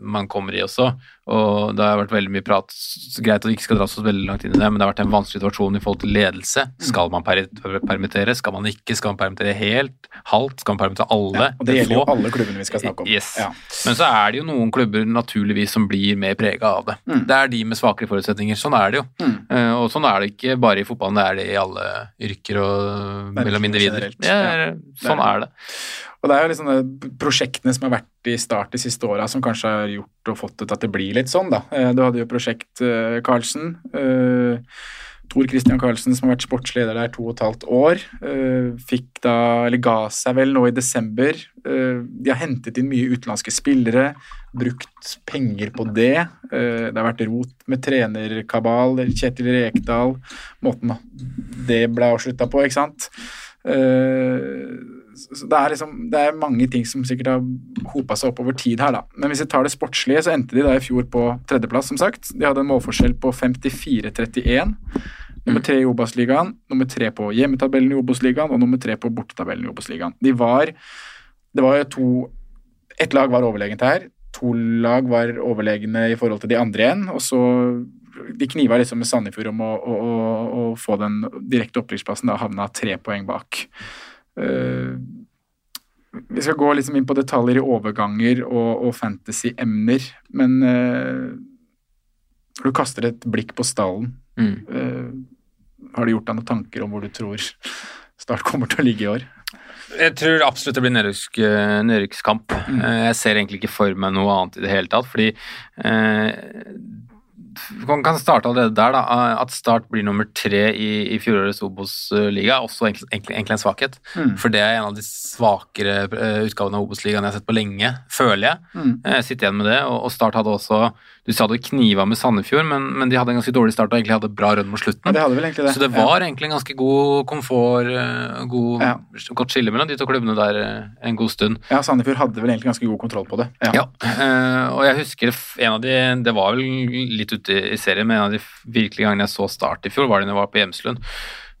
man kommer i også. Og det har vært veldig mye prat. Greit at vi ikke skal dra oss veldig langt inn i det, men det har vært en vanskelig situasjon i forhold til ledelse. Skal man per permittere? Skal man ikke? Skal man permittere helt? Halvt? Skal man permittere alle? Og det gjelder jo alle klubbene vi skal snakke om. Yes. Ja. Men så er det jo noen klubber naturligvis som blir mer prega av det. Mm. Det er de med svakere forutsetninger. Sånn er det jo. Eh, og sånn er det ikke bare i fotballen, det er det i alle yrker og mellom individer. Ja, Ja. sånn er det. Og det er jo liksom prosjektene som har vært i start de siste åra, som kanskje har gjort og fått til at det blir litt sånn, da. Eh, Du hadde jo prosjekt eh, Karlsen. eh, Tor Christian Karlsen, som har vært sportsleder der to og et halvt år, fikk da, eller ga seg vel nå i desember. De har hentet inn mye utenlandske spillere, brukt penger på det. Det har vært rot med trenerkabal, Kjetil Rekdal, måten det ble avslutta på, ikke sant. Så det er liksom, det er mange ting som sikkert har hopa seg opp over tid her, da. Men hvis vi tar det sportslige, så endte de da i fjor på tredjeplass, som sagt. De hadde en målforskjell på 54-31. Nummer tre i Obos-ligaen, nummer tre på hjemmetabellen i Obos-ligaen og nummer tre på bortetabellen i Obos-ligaen. De var Det var jo to Ett lag var overlegent her. To lag var overlegne i forhold til de andre igjen. Og så De kniva liksom med Sandefjord om å, å, å, å få den direkte opprykksplassen. Da havna tre poeng bak. Eh, Vi skal gå liksom inn på detaljer i overganger og, og fantasy-emner, men når du kaster et blikk på stallen, Mm. uh, har du gjort deg noen tanker om hvor du tror Start kommer til å ligge i år? Jeg tror absolutt det blir nedrykk, eh, nedrykkskamp. Mm. Eh, Jeg ser egentlig ikke for meg noe annet i det hele tatt, fordi eh, Man kan starte allerede der, da. eh, At Start blir nummer tre i, i fjorårets Obos-liga, også egentlig, egentlig, en svakhet. Mm. For det er en av de svakere eh, utgavene av Obos-ligaen jeg har sett på lenge, føler jeg. Mm. Jeg sitter igjen med det, og, og Start hadde også Du sa det kniva med Sandefjord, men, men de hadde en ganske dårlig start og egentlig hadde bra rønn mot slutten. Ja, det hadde vel egentlig det. Så det var egentlig en ganske god komfort, eh, god, Ja. godt skille mellom de to klubbene der eh, en god stund. Ja, Sandefjord hadde vel egentlig ganske god kontroll på det. Ja. Ja, eh, og jeg husker en av de, det var vel litt ute i serien, men en av de virkelige gangene jeg så Start i fjor, var når jeg var på Hjemslund.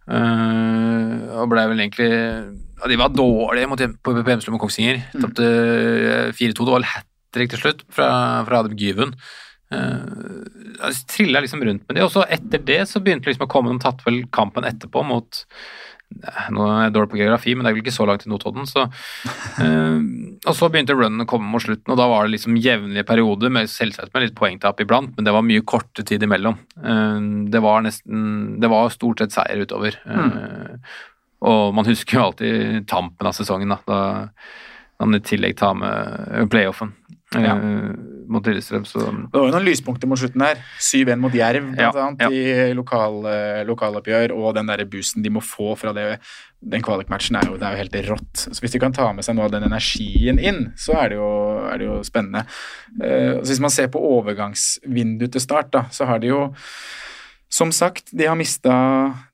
Uh, og ble vel egentlig ja, De var dårlige mot, på, på Hjemslund og Kongsvinger. Tapte eh, 4-2. Det var hat trick til slutt fra, fra Adam Gyven. Uh, jeg trilla liksom rundt med det, og så etter det så begynte liksom å komme De tatt vel kampen etterpå mot Nå er jeg dårlig på geografi, men det er vel ikke så langt til Notodden. Så, eh, og så begynte runnen å komme mot slutten, og da var det liksom jevnlige perioder, med selvsagt med litt poengtap iblant, men det var mye korte tid imellom. Uh, det var nesten Det var stort sett seier utover. Eh, og man husker jo alltid tampen av sesongen, da, da man i tillegg tar med playoffen eh, Ja. mot Lillestrøm, så Det var jo noen lyspunkter mot slutten her. 7-1 mot Jerv, blant Ja, annet, ja. i lokal, eh, lokaloppgjør, og den der boosten de må få fra det, den kvalikmatchen, er jo, det er jo helt rått. Så hvis de kan ta med seg noe av den energien inn, så er det jo, er det jo spennende. Uh, så hvis man ser på overgangsvinduet til start, da, så har de jo som sagt, de har mista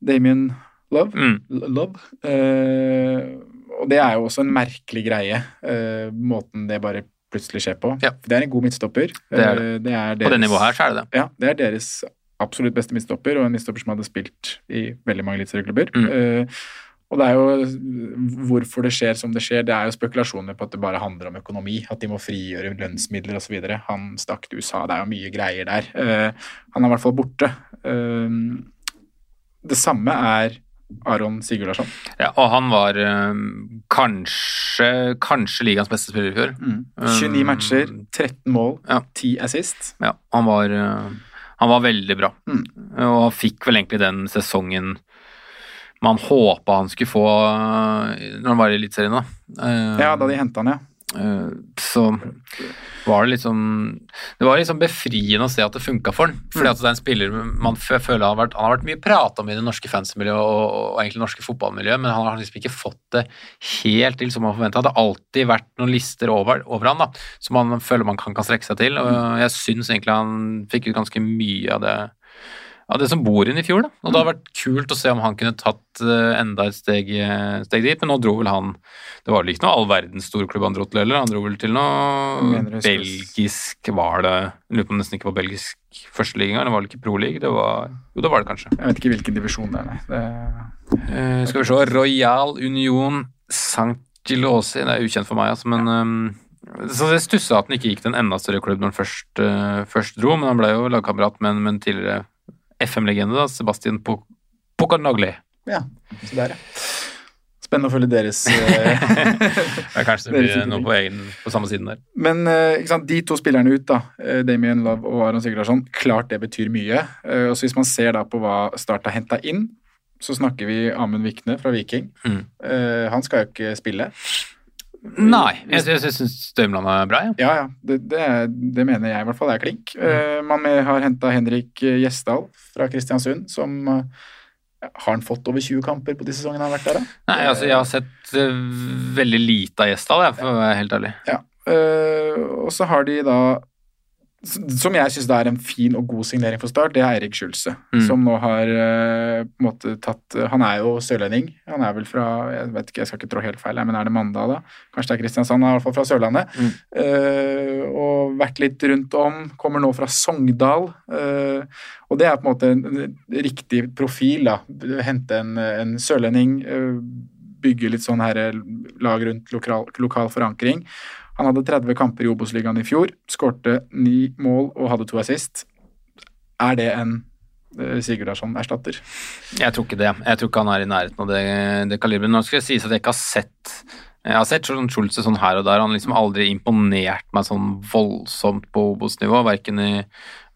Damien Love. mm. Love. Eh, og det er jo også en merkelig greie, eh, måten det bare plutselig skjer på. Ja. Det er en god midtstopper. Det er det. det er På det nivået her så er det det. Ja, det er deres absolutt beste midtstopper, og en midtstopper som hadde spilt i veldig mange eliteserieklubber. Mm. Uh, og det er jo hvorfor det skjer som det skjer, det er jo spekulasjoner på at det bare handler om økonomi, at de må frigjøre lønnsmidler osv. Han stakk til USA, det er jo mye greier der. Uh, han er i hvert fall borte. Uh, det samme er Aron Sigurdarsson. Ja, og han var eh, kanskje, kanskje ligaens beste spiller i fjor. 29 Um, matcher, 13 mål, Ja. 10 assist. Ja, han var, eh, han var veldig bra. Mm. Og fikk vel egentlig den sesongen man håpa han skulle få eh, når han var i Eliteserien. Eh, Ja, da de henta han, ja. Eh, så var det liksom Det var liksom befriende å se at det funka for han. Fordi at det er en spiller man føler har vært, han har vært mye prata om i det norske fansmiljøet og, og egentlig norske fotballmiljøet, men han har liksom ikke fått det helt til som man forventa. Det har alltid vært noen lister over, over han da, som man føler man kan, kan strekke seg til. Og jeg syns egentlig han fikk ut ganske mye av det av det som bor inn i fjor. da. Og det har vært kult å se om han kunne tatt eh, enda et steg, eh, steg dit, men nå dro vel han Det var vel ikke noe all verdens storklubb han dro til heller, han dro vel til noe belgisk Var det Jeg lurer på om det nesten ikke var belgisk førsteliga, det var vel ikke prolig? Det var Jo, det var det kanskje. Jeg vet ikke hvilken divisjon det er, nei. Det, Eh, skal vi se Royal Union Sankt-Gilosi, det er ukjent for meg, altså, men um så det stussa at han ikke gikk til en enda større klubb når han først, uh, først dro, men han ble jo lagkamerat med, med en tidligere FM-legende, da, Sebastian Poc- Pocanagli. ja, så der, ja. Spennende å følge deres eh, Ja, kanskje det blir noe på, egen, på samme siden der. Men eh, ikke sant, de to spillerne ut, da, eh, Damien Love og Aron Sigurdarsson, klart det betyr mye. Eh, og så Hvis man ser da på hva Start har henta inn, så snakker vi Amund Vikne fra Viking. Mm. Eh, han skal jo ikke spille. Nei, jeg, jeg, jeg syns Stømland er bra, jeg. Ja, ja, det, det, er, det mener jeg i hvert fall er klink. Eh, man har henta Henrik Gjesdal fra Kristiansund, som eh, Har han fått over 20 kamper på de sesongene han har vært der, da? Nei, altså, jeg har sett uh, veldig lite av Gjesdal, jeg, for å være helt ærlig. Ja. Uh, og så har de da Som jeg syns er en fin og god signering for Start, det er Eirik Skjulse. Mm. Som nå har eh, på en måte tatt Han er jo sørlending. Han er vel fra Jeg vet ikke, jeg skal ikke trå helt feil, men er det Mandal, da? Kanskje det er Kristiansand? Han er i hvert fall fra Sørlandet. Mm. Uh, og vært litt rundt om. Kommer nå fra Sogndal. Uh, og det er på en måte en riktig profil, da. Hente en, en sørlending. Uh, bygge litt sånn her eh, lag rundt lokal, lokal forankring. Han hadde 30 kamper i Obos-ligaen i fjor, skårte ni mål og hadde to assist. Er det en Sigurd Sigurdarsson erstatter. Jeg tror ikke det. Jeg tror ikke han er i nærheten av det, det kaliberet. Nå skal jeg sies at jeg ikke har sett jeg har sett sånn Schulze sånn her og der. Han har liksom aldri imponert meg sånn voldsomt på Obos-nivå, verken i,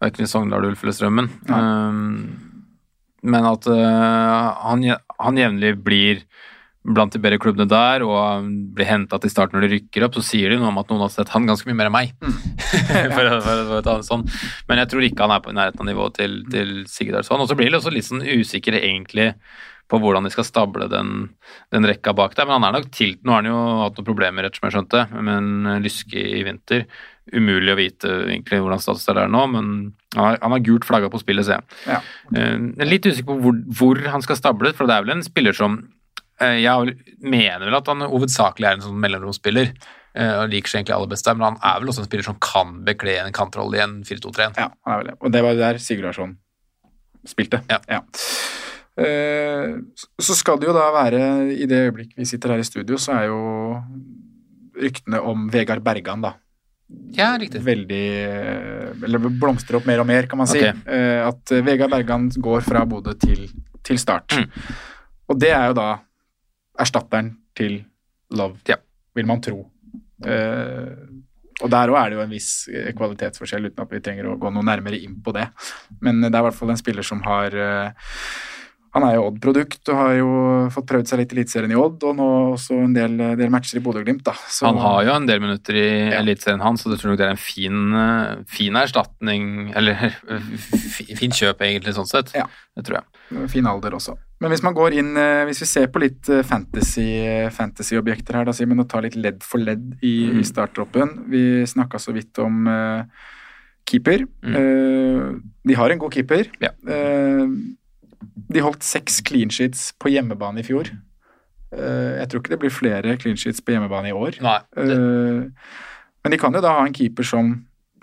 verken i Sogndal, Ulf eller Strømmen. Um, men at uh, han, han jevnlig blir blant de bedre klubbene der, og blir henta til start når de rykker opp, så sier de noe om at noen har sett han ganske mye mer enn meg. Mm. for, for, for, for sånn. Men jeg tror ikke han er på nærheten av nivået til, til Sigurdarsson. Og så blir de også litt sånn usikre egentlig på hvordan de skal stable den, den, rekka bak der. Men han er nok til Nå har han jo hatt noen problemer, rett som jeg skjønte, med en lyske i vinter. Umulig å vite egentlig hvordan status er der nå, men han har, han har gult flagga på spillet, ser jeg. Ja. Uh, litt usikker på hvor, hvor, han skal stable, for det er vel en spiller som Jeg mener vel at han hovedsakelig er en sånn mellomromsspiller. Uh, og liker seg egentlig aller best der, men han er vel også en spiller som kan bekle en kantrolle i en 4-2-3-1. Ja, han er vel det. Og det var der Sigurdarsson spilte. Ja. ja. Eh, så skal det jo da være, i det øyeblikk vi sitter her i studio, så er jo ryktene om Vegard Bergan, da. Ja, riktig. Veldig Eller blomstrer opp mer og mer, kan man si. Okay. Eh, at Vegard Bergan går fra Bodø til, til Start. Mm. Og det er jo da erstatteren til Love, ja. vil man tro. Uh, og der òg er det jo en viss kvalitetsforskjell, uten at vi trenger å gå noe nærmere inn på det. Men det er i hvert fall en spiller som har uh, han er jo Odd-produkt og har jo fått prøvd seg litt i Eliteserien i Odd, og nå også en del, del matcher i Bodø-Glimt. da. Så, han har jo en del minutter i ja. Eliteserien, han, så du tror nok det er en fin, eh, fin erstatning Eller fin kjøp, egentlig, sånn sett. Ja. Det tror jeg. Fin alder også. Men hvis man går inn, eh, hvis vi ser på litt eh, fantasy-objekter fantasy her, da, Simen, og tar litt ledd for ledd i, mm. i starttroppen Vi snakka så vidt om uh, keeper. Mm. Uh, de har en god keeper. Ja. Uh, de holdt seks clean sheets på hjemmebane i fjor. Uh, jeg tror ikke det blir flere clean sheets på hjemmebane i år. Nei, det... men de kan jo da ha en keeper som,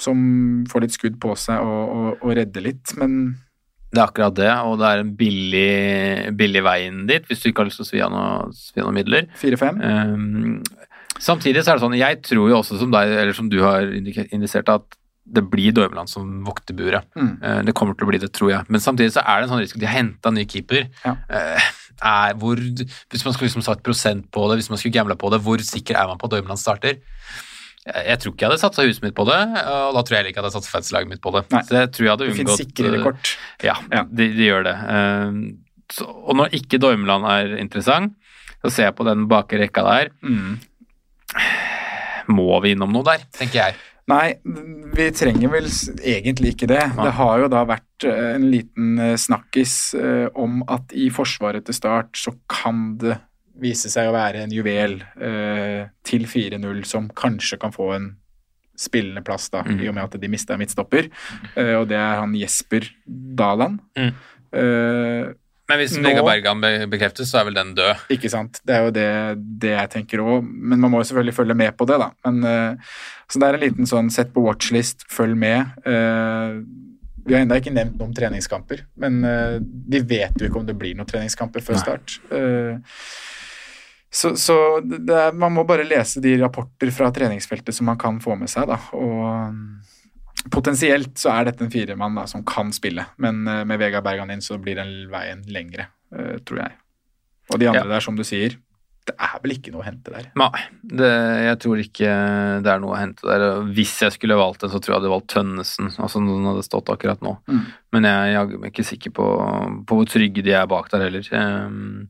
som får litt skudd på seg og, og, og redder litt, men det er akkurat det, og det er en billig, billig vei inn dit, hvis du ikke har lyst til å svi av noen noe, midler. 4-5. Um, samtidig så er det sånn, jeg tror jo også som deg, eller som du har indisert, at det blir Dormeland som vokter buret. Mm. Uh, det kommer til å bli det, tror jeg. Men samtidig så er det en sånn risiko. de har henta ny keeper. Ja. Uh, er, hvor, hvis man skulle liksom satt prosent på det, hvis man skulle gambla på det, hvor sikker er man på at Dormeland starter? Jeg, jeg tror ikke jeg hadde satsa huset mitt på det, og da tror jeg heller ikke jeg hadde satt fanslaget mitt på det. Nei. Så jeg tror jeg hadde unngått Det finnes sikrere eh, kort. Ja, ja. De, de, gjør det. Så, og når ikke Dormeland er interessant, så ser jeg på den bakre rekka der. Mm. Må vi innom noe der, tenker jeg. Nei, vi trenger vel egentlig ikke det. Det har jo da vært eh, en liten eh, snakkis eh, om at i forsvaret til start så kan det vise seg å være en juvel til 4-0 som kanskje kan få en spillende plass, da, mm. i og med at de mista midtstopper. og det er han Jesper Daland. Mm. Men hvis Vega Bergan bekreftes, så er vel den død? Ikke sant. Det er jo det, det jeg tenker òg. Men man må jo selvfølgelig følge med på det, da. Men, uh, så det er en liten sånn sett på watchlist, følg med. Uh, vi har ennå ikke nevnt noen treningskamper, men uh, vi vet jo ikke om det blir noen treningskamper før start. så, så er, man må bare lese de rapporter fra treningsfeltet som man kan få med seg, da. Og Potensielt så er dette en firemann som kan spille, men uh, med Vegard Bergan inn så blir den veien lengre, uh, tror jeg. Og de andre ja. der, som du sier, det er vel ikke noe å hente der? Nei, det, jeg tror ikke det er noe å hente der. Hvis jeg skulle valgt en, så tror jeg jeg hadde valgt Tønnesen, altså når den hadde stått akkurat nå. Mm. Men jeg, jeg er ikke sikker på, på, hvor trygge de er bak der heller. Um,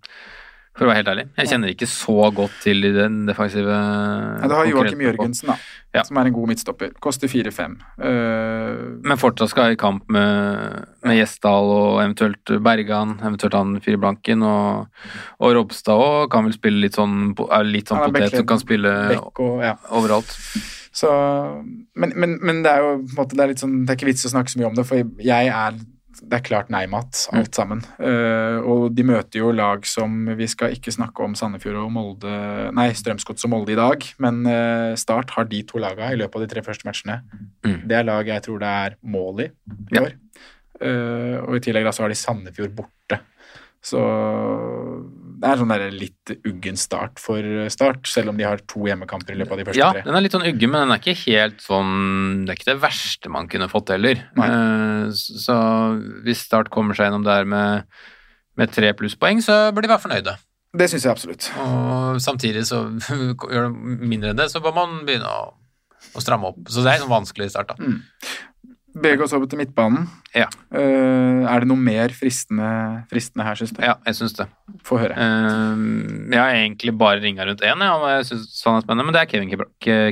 for å være helt ærlig. Jeg kjenner ikke så godt til den defensive Nei, Du har Joakim Jørgensen, da, ja. som er en god midtstopper. Koster 4-5. Uh, eh, Men fortsatt skal i kamp med, med Gjesdal og eventuelt Bergan, eventuelt han Fireblanken og, og Robstad òg. Kan vel spille litt sånn, litt sånn potet som kan spille og, ja. overalt. Så, men, men, men, det er jo på en måte, det er litt sånn, det er ikke vits å snakke så mye om det, for jeg er det er klart nei-mat, mm. alt sammen. Uh, og de møter jo lag som Vi skal ikke snakke om Sandefjord og Molde Nei, Strømsgodset og Molde i dag, men uh, Start har de to lagene i løpet av de tre første matchene. Mm. Det er lag jeg tror det er mål i i år. Uh, og i tillegg da så har de Sandefjord borte. Så det er sånn der litt uggen start for Start, selv om de har to hjemmekamper i løpet av de første Ja, tre. den er litt sånn uggen, men den er ikke helt sånn Det er ikke det verste man kunne fått heller. Eh, Så hvis Start kommer seg gjennom der med, med tre plusspoeng, så bør de være fornøyde. Det syns jeg absolutt. Og samtidig så gjør det mindre enn det, så bør man begynne å, å stramme opp. Så det er en sånn vanskelig start, da. Mm. Bevege oss over til midtbanen. Ja. Uh, er det noe mer fristende, fristende her, syns du? Ja, jeg syns det. Få høre. Uh, jeg har egentlig bare ringa rundt én, ja, og jeg synes han er spennende, men det er Kevin,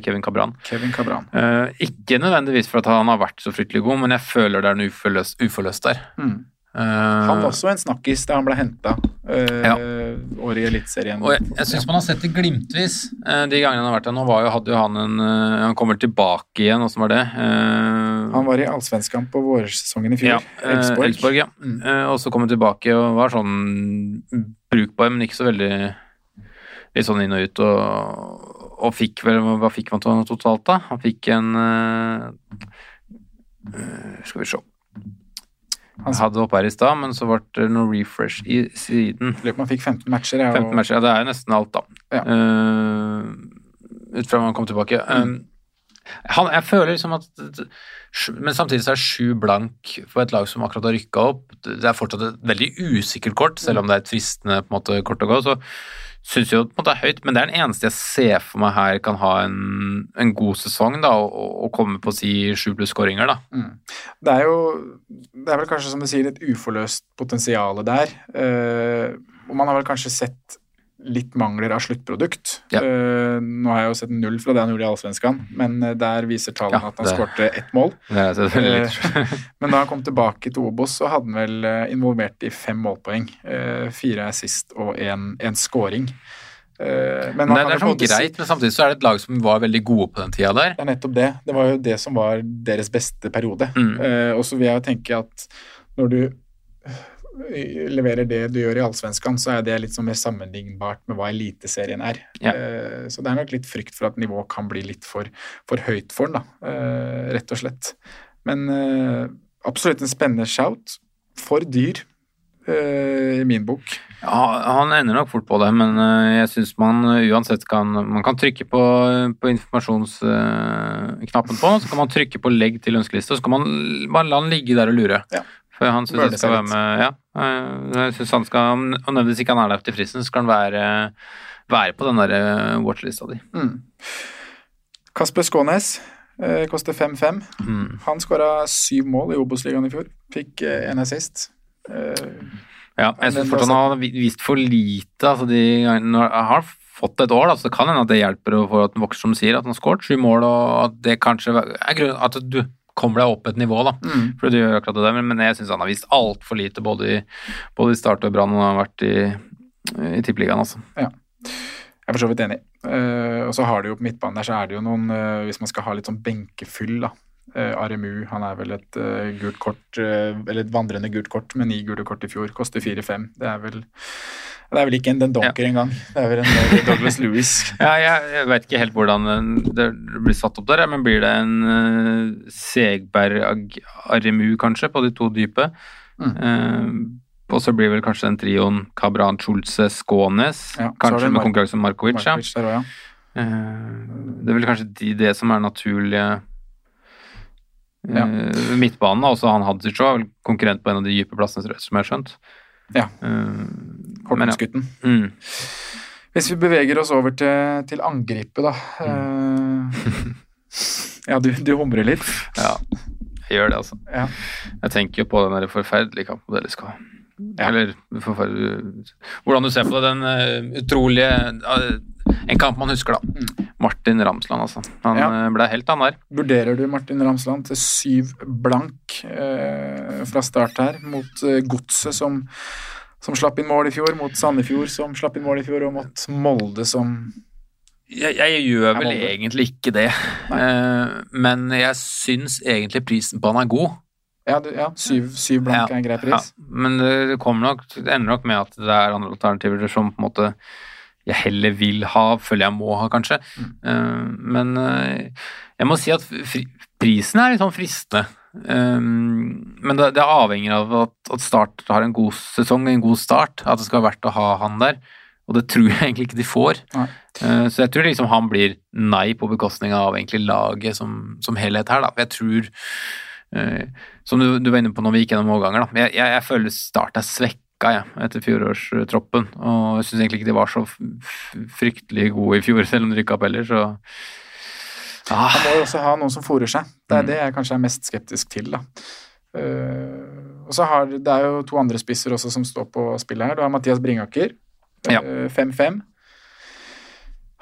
Kevin Cabran. Kevin Cabran. Uh, ikke nødvendigvis for at han har vært så fryktelig god, men jeg føler det er noe uforløst, uforløst der. Mm. Han var også en snakkis da han ble henta Ja. året i Eliteserien. Og jeg, jeg syns man har sett det glimtvis de gangene han har vært der. Nå var jo, hadde jo han en Han kommer tilbake igjen, åssen var det? Han var i Allsvenskan på vårsesongen i fjor. ja, eh, Elfsborg. Elfsborg, ja. Mm. Eh, og så kom han tilbake og var sånn brukbar, men ikke så veldig Litt sånn inn og ut, og, og fikk vel Hva fikk man to- totalt, da? Han fikk en eh, Skal vi se Han hadde oppe her i stad, men så ble det noe refresh i siden. Lurer på om han fikk 15 matcher. Ja, 15 matcher, ja, det er jo nesten alt, da. Ja. Uh, ut fra når han kom tilbake. Mm. Um, han, jeg føler liksom at Men samtidig så er sju blank for et lag som akkurat har rykka opp. Det er fortsatt et veldig usikkert kort, selv om det er et fristende på en måte, kort å gå. så syns jo på en måte det er høyt, men det er den eneste jeg ser for meg her kan ha en, en god sesong da, og, og komme på å si sju pluss skåringer. Mm. Det er jo Det er vel kanskje, som du sier, et uforløst potensial der. Eh, og man har vel kanskje sett litt mangler av sluttprodukt. Ja. Uh, nå har jeg jo sett null fra det han gjorde i Allsvenskan, men eh, der viser tallene Ja, at han skårte ett mål. Ja, Eh, Men da han kom tilbake til Obos, så hadde han vel involvert i fem målpoeng. Uh, Fire assist og én scoring. Men Men det, det er sånn greit, men samtidig så er det et lag som var veldig gode på den tida der. Det er nettopp det. Det var jo det som var deres beste periode. Mm. Og så vil jeg jo tenke at når du leverer det du gjør i Allsvenskan, så er det litt sånn mer sammenlignbart med hva Eliteserien er. Ja. Eh, så det er nok litt frykt for at nivået kan bli litt for, for høyt for den, da. Eh, rett og slett. Men eh, absolutt en spennende shout. For dyr, i min bok. Ja, han ender nok fort på det, men jeg syns man uansett kan Man kan trykke på, på informasjonsknappen på, så kan man trykke på 'legg til ønskeliste', og så kan man bare la han ligge der og lure. Ja. For han syns jeg det skal være med Ja. Øh, Jeg synes han skal Og nødvendigvis ikke han er der til fristen, så skal han være, være på den der øh, watchlista di. Mm. Kasper Skånes eh, koster 5-5. Mm. Han skåra syv mål i Obos-ligaen i fjor. Fikk eh, en assist. Eh, Ja, jeg syns fortsatt han har vist for lite. Altså de, han har fått et år, da, så det kan hende at det hjelper få at han vokser, som sier, at han har skåret sju mål, og at det kanskje er grunnen at du kommer deg opp et nivå, da. mm. For du gjør akkurat det der, men, jeg syns han har vist altfor lite, både i, både i Start og Brann, og har vært i, i Tippeligaen, altså. Jeg er for så vidt enig. Uh, og så har du jo på midtbanen der, så er det jo noen uh, Hvis man skal ha litt sånn benkefyll, da. Eh, Aremu, han er vel et eh, gult kort, eh, eller et vandrende gult kort med ni gule kort i fjor. Koster 4-5. Det er vel det er vel ikke en Den Donker engang. Det er vel en Douglas Lewis. Ja, jeg, jeg veit ikke helt hvordan det blir satt opp der, men blir det en uh, segberg RMU kanskje, på de to dype? Mm. Uh, og så blir vel kanskje den trioen Kabran, Schulze, Skånes, Ja, kanskje med konkurranse om Markovic. Markovic ja. også, ja. Eh, det er vel kanskje de, det som er naturlige Ja. Uh, Midtbanen, også han Hadzic sitt er konkurrent på en av de dype plassene, som jeg har skjønt. Ja. Uh, Hortensgutten. ja. Mm. Hvis vi beveger oss over til, til angripet, da. Eh, ja, du, du humrer litt. ja. Jeg gjør det, altså. Ja. Jeg tenker jo på den der forferdelige kampen dere skal ha. Ja. Eller forferdelig Hvordan du ser på det, den eh, utrolige eh, En kamp man husker, da. Martin Ramsland, altså. Han Ja. eh, ble helt, han der. Vurderer du Martin Ramsland til syv blank eh, fra start her, mot eh, Godset som, som slapp inn mål i fjor, mot Sandefjord som slapp inn mål i fjor, og mot Molde som Jeg, jeg gjør vel egentlig ikke det, Eh, men jeg syns egentlig prisen på han er god. Ja, du, ja syv, syv blank Ja, er en grei pris. Ja, men det det nok, det ender nok med at det er andre alternativer som på en måte jeg heller vil ha, føler jeg må ha, kanskje. Mm. Eh, men eh, jeg må si at prisen er litt sånn fristende. Um, men det, det avhenger av at, at Start har en god sesong, en god start. At det skal være verdt å ha han der. Og det tror jeg egentlig ikke de får. Nei. så jeg tror liksom han blir nei på bekostning av egentlig laget som, som helhet her, da. Jeg tror Som du, du, var inne på når vi gikk gjennom overganger, da. Jeg, jeg, jeg føler Start er svekka ja, etter fjorårstroppen. Og jeg syns egentlig ikke de var så fryktelig gode i fjor, selv om de rykka opp heller, så ah. Han må jo også ha noen som fòrer seg. Det er mm. det jeg kanskje er mest skeptisk til, da. Uh, og så har Det er jo to andre spisser også som står på spillet her. Du har Mathias Bringaker 5-5. Ja.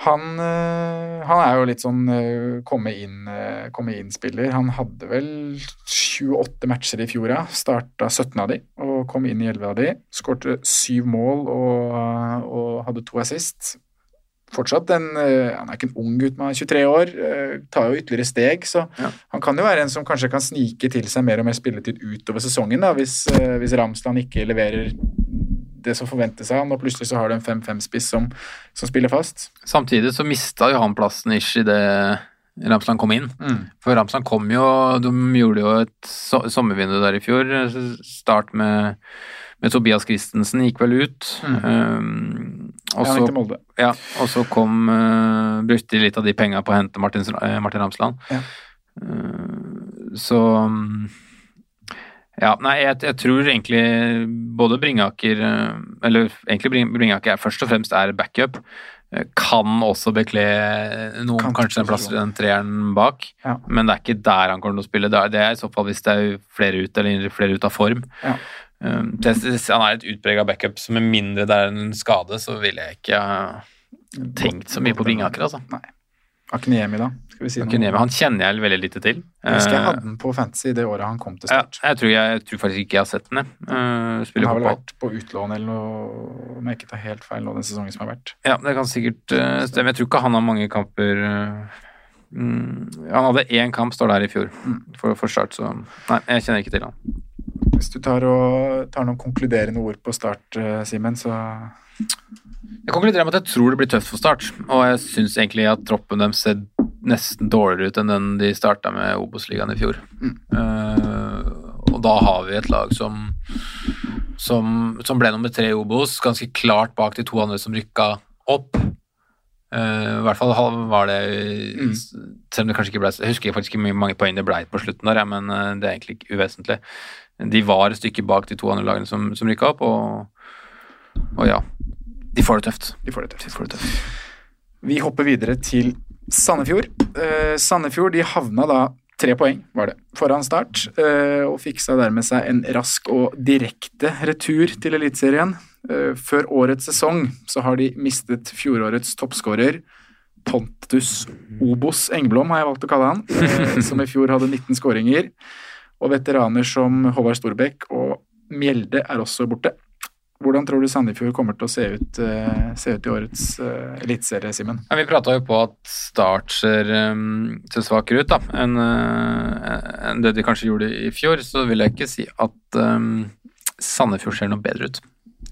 Han, eh, han, er jo litt sånn eh, komme inn-spiller. Inn han hadde vel 28 matcher i fjor, ja. Starta 17 av de og kom inn i 11 av de. Skårte syv mål og, og, hadde to assist. Fortsatt en eh, Han er ikke en ung gutt, men 23 år. Tar jo ytterligere steg, så ja. han kan jo være en som kanskje kan snike til seg mer og mer spilletid utover sesongen, da, hvis, hvis Ramsland ikke leverer det som forventes av han, og plutselig så har du en 5-5-spiss som, som, spiller fast. Samtidig så mista jo han plassen ish det Ramsland kom inn. Mm. For Ramsland kom jo De gjorde jo et so sommervindu der i fjor. Start med, med Tobias Christensen gikk vel ut. Mm. Um, og, så, ja, og så kom uh, Brukte de litt av de penga på å hente Martin, uh, Martin Ramsland. Ja. Uh, så um, ja, nei, jeg, jeg, tror egentlig både Bringaker eh, Eller egentlig Bringaker først og fremst er backup. Eh, kan også bekle noen, kan kanskje en plass i den treeren bak, ja. men det er ikke der han kommer til å spille. Det er, det er i så fall hvis det er flere ut, eller flere ut av form. Ja. Um, det, han er et utprega backup, så med mindre det er en skade, så ville jeg ikke tenkt så mye på Bringaker, altså. Nei. Akniemi, da? Skal vi si Akiniemi, Han kjenner jeg veldig lite til. Jeg husker jeg eh, hadde den på Fantasy det året han kom til start. Ja, jeg, tror jeg, jeg, tror faktisk ikke jeg har sett den. Uh, han har vel vært på utlån eller noe, om jeg ikke tar helt feil nå den sesongen som har vært. Ja, det kan sikkert uh, stemme. Jeg tror ikke han har mange kamper uh, mm, Han hadde én kamp, står der i fjor, mm. for, for, start, så nei, jeg kjenner ikke til han. Hvis du tar, og, tar noen konkluderende ord på start, Simen, så jeg konkluderer med at jeg tror det blir tøft for Start, og jeg syns egentlig at troppen deres ser nesten dårligere ut enn den de starta med Obos-ligaen i fjor. Mm. Uh, og da har vi et lag som, som, som ble nummer tre i Obos, ganske klart bak de to andre som rykka opp. Uh, I hvert fall var det mm. Selv om det kanskje ikke ble Jeg husker faktisk ikke hvor mange poeng det ble på slutten der, ja, men det er egentlig ikke uvesentlig. De var et stykke bak de to andre lagene som, som rykka opp, og, og ja. De får det tøft. De får det tøft. De får det tøft. Vi hopper videre til Sandefjord. Eh, Sandefjord de havna da tre poeng var det, foran start, eh, og fiksa dermed seg en rask og direkte retur til Eliteserien. Eh, før årets sesong så har de mistet fjorårets toppskårer Pontus Obos Engblom, har jeg valgt å kalle han, som i fjor hadde 19 skåringer. Og veteraner som Håvard Storbekk og Mjelde er også borte. Hvordan tror du Sandefjord kommer til å se ut, uh, se ut i årets uh, eliteserie, Simen? Ja, vi prata jo på at Start ser, um, ser svakere ut da, enn uh, en det de kanskje gjorde i fjor. Så vil jeg ikke si at um, Sandefjord ser noe bedre ut.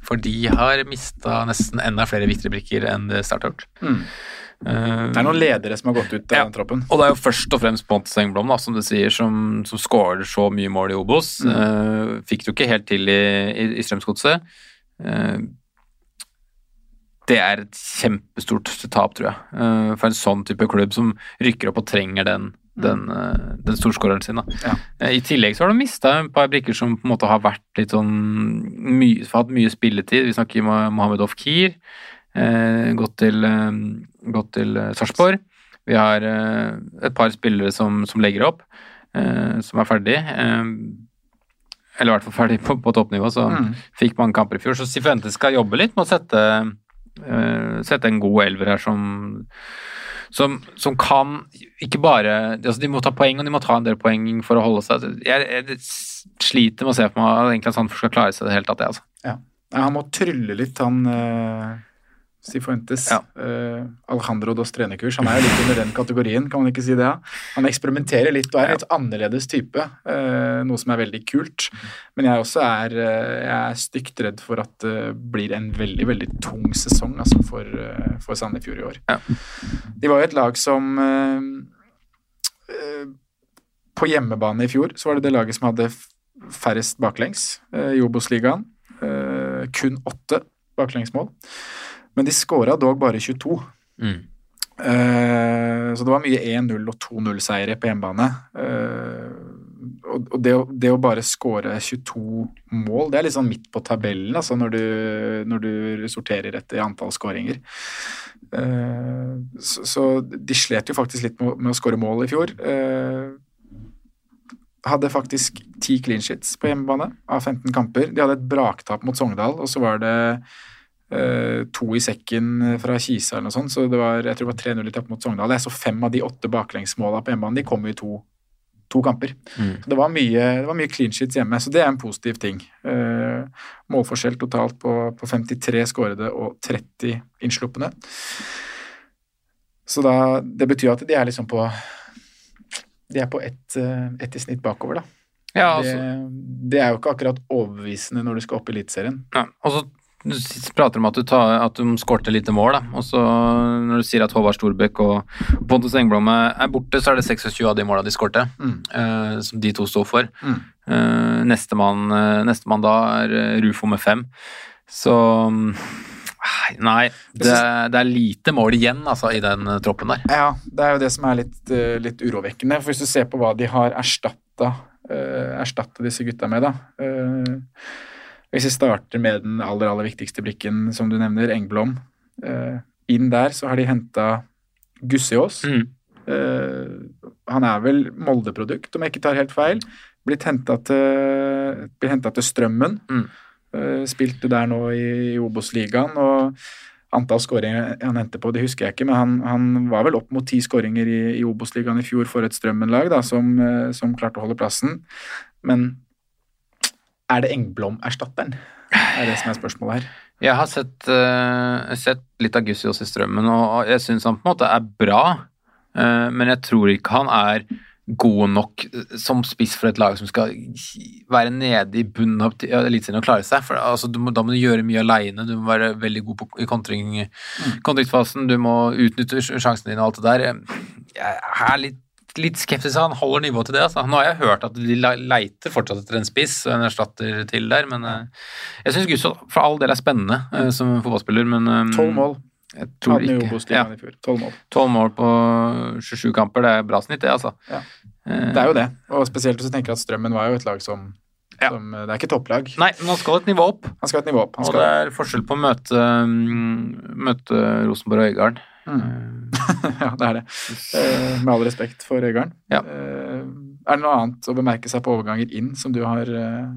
For de har mista nesten enda flere viktige brikker enn det Start har gjort. Mm. Det er noen ledere som har gått ut av ja, den troppen. Og det er jo først og fremst Pontus Engblom, da, som du sier, som, som skårer så mye mål i Obos. Mm. fikk det jo ikke helt til i, i, i Strømsgodset. Uh, det er et kjempestort tap, tror jeg, uh, for en sånn type klubb som rykker opp og trenger den, den, eh, den storskåreren sin. Ja. I tillegg så har de mista et par brikker som på en måte har vært litt sånn har hatt mye spilletid. Vi snakker om Mohammed Ofkir, eh, gått til, eh, gått til Sarpsborg. Vi har eh, et par spillere som, som legger opp, eh, som er ferdig eller i hvert fall ferdig på, på toppnivå, så mm. fikk mange kamper i fjor. Så Sifuentes skal jobbe litt med å sette, sette en god elver her som, som, som, kan ikke bare altså De må ta poeng, og de må ta en del poeng for å holde seg Jeg, jeg sliter med å se for meg at Sandefjord skal klare seg i det hele tatt, jeg, altså. Ja. Han må trylle litt, han Sifuentes. Ja. Uh, Alejandro Dos Trenekurs. Han er jo litt under den kategorien, kan man ikke si det? Ja? Han eksperimenterer litt og er en litt annerledes type, uh, noe som er veldig kult. Men jeg også er, uh, jeg er stygt redd for at det blir en veldig, veldig tung sesong altså, for, for Sandefjord i år. Ja. De var jo et lag som på hjemmebane i fjor så var det det laget som hadde færrest baklengs i Obos-ligaen. Kun åtte baklengsmål. Men de skåra dog bare 22. Mm. Uh, så det var mye 1-0 og 2-0-seiere på hjemmebane. Uh, og det, det å bare skåre 22 mål, det er litt sånn midt på tabellen altså når, du, når du sorterer etter antall skåringer. Uh, så, så de slet jo faktisk litt med, med å skåre mål i fjor. Hadde faktisk ti clean sheets på hjemmebane av 15 kamper. De hadde et braktap mot Sogndal, og så var det to i sekken fra Kisa eller noe sånt, så det var, jeg tror det var 3-0 i tapp mot Sogndal. Jeg så fem av de åtte baklengsmåla på hjemmebane, de kom jo i to, to kamper. Mm. Så det var, mye, det var mye clean sheets hjemme, så det er en positiv ting. Eh, målforskjell totalt på, på 53 skårede og 30 innsluppende. Så da, det betyr at de er liksom på De er på ett et i snitt bakover, da. Ja, altså, Det, det er jo ikke akkurat overbevisende når du skal opp i Eliteserien. ja. Og så du prater om at du, tar, at de skårte lite mål, da. Og så når du sier at Håvard Storbekk og Pontus Engblom er borte, så er det 26 av de måla de skårte, Mm. uh, som de to sto for. Mm. Uh, Nestemann uh, nestemann da er eh, Rufo med fem. Så Nei, det, det er lite mål igjen altså, i den eh, troppen der. Ja, det er jo det som er litt, eh, litt urovekkende. For hvis du ser på hva de har erstatta erstatta disse gutta med, da. eh, hvis jeg starter med den aller, aller viktigste brikken, som du nevner, Engblom. eh, inn der så har de henta Gussiås. Mm. Eh, han er vel Molde-produkt, om jeg ikke tar helt feil. Blitt henta til, til Strømmen. Mm. Eh, spilte der nå i, i Obos-ligaen. og Antall skåringer han endte på, det husker jeg ikke, men han, han var vel opp mot ti skåringer i, i Obos-ligaen i fjor for et Strømmen-lag som, eh, som klarte å holde plassen. Men er det Engblom-erstatteren? er det som er spørsmålet her. Jeg har sett, uh, sett litt av Gussiås i Strømmen, og jeg syns han på en måte er bra. Uh, men jeg tror ikke han er god nok eh, som spiss for et lag som skal være nede i bunnen av Eliteserien og klare seg. For altså, du må, Da må du gjøre mye aleine, du må være veldig god på, i kontring, kontringsfasen, du må utnytte sj- sjansene dine og alt det der. Jeg er litt, litt skeptisk han holder nivået til det. Altså. Nå har jeg hørt at de leiter fortsatt etter en spiss og en erstatter til der, men eh, jeg syns Gussiås for all del er spennende eh, som fotballspiller, men eh, Tolv mål Jeg tror ikke. Ja, fjor. 12 mål. 12 mål på 27 kamper, det er bra snitt, det, altså. Ja. Det er jo det. Og spesielt hvis du tenker at Strømmen var jo et lag som, Ja. som Det er ikke topplag. Nei, men han skal et nivå opp. Han skal et nivå opp. Han Og skal, det er forskjell på å møte, mm, møte Rosenborg og Øygarden. ja, det er det. Eh, med all respekt for Øygarden. Ja. Eh, er det noe annet å bemerke seg på overganger inn som du har, eh,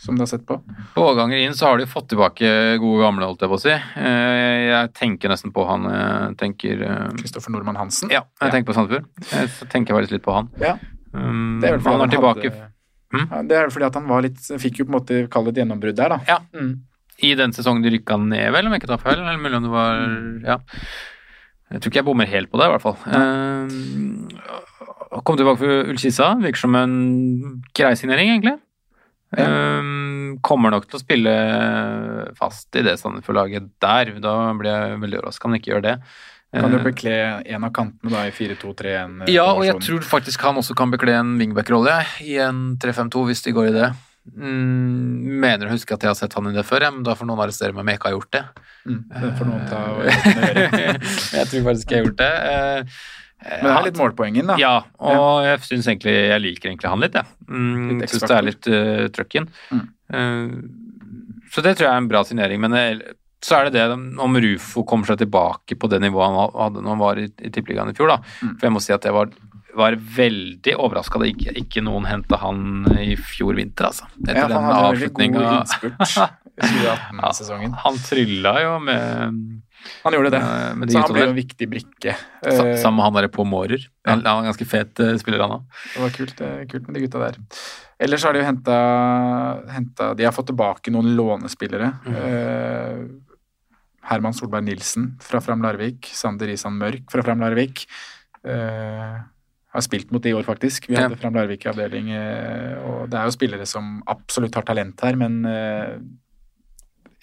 som du har sett på? På overganger inn så har de fått tilbake gode gamle, holdt jeg på å si. Eh, Jeg tenker nesten på han Jeg tenker eh, Kristoffer Nordmann Hansen? Ja, jeg Ja. tenker på Sandefjord. Jeg tenker faktisk litt på han. Ja. Um, Det er vel fordi han han, hadde- Hm? Ja, er fordi at han var litt Fikk jo på en måte kalle det et gjennombrudd der, da. Ja. Mm. I den sesongen de rykka ned, vel, om jeg ikke tar feil? Eller mulig om det var Ja. Jeg tror ikke jeg bommer helt på det, i hvert fall. Uh, kom tilbake for Ullkisa. Virker som en grei signering, egentlig. Ja. Um, kommer nok til å spille fast i det Sandefjord-laget der. Da blir jeg veldig overraska om han ikke gjør det. Kan du Eh, bekle en av kantene da i 4-2-3-1? ja, og jeg tror faktisk han også kan bekle en wingback-rolle i en 3-5-2, hvis de går i det. Mm, mener å huske at jeg har sett han i det før, ja, men da får noen arrestere meg om jeg ikke har gjort det. mm, Det får noen ta og gjøre. jeg tror faktisk jeg har gjort det. Eh, Men det er litt målpoengen, da. Ja, og jeg synes egentlig Jeg liker egentlig han litt, jeg. Mm, Litt syns det er litt uh, trøkk. Mm. Uh, så det tror jeg er en bra signering. Men eh, så er det det om Rufo kommer seg tilbake på det nivået han hadde når han var i, i Tippeligaen i fjor, da. Mm. For jeg må si at det var, var veldig overraska da ikke, ikke noen henta han i fjor vinter, altså. Etter Ja, den avslutninga. ja, i 2018-sesongen. Han trylla jo med, Han gjorde det. Med, med de Så han ble jo en viktig brikke. Eh, Sammen med han derre på Mårer. Han, han er ganske fet eh, spiller, han òg. Det var kult, eh, kult med de gutta der. Ellers har de jo henta, henta De har fått tilbake noen lånespillere. Mm. Eh, Herman Solberg Nilsen fra Fram Larvik. Sander Isan Mørk fra Fram Larvik. Eh, har spilt mot de i år, faktisk. Vi Ja. hadde Fram Larvik i avdeling. Eh, og det er jo spillere som absolutt har talent her, men eh,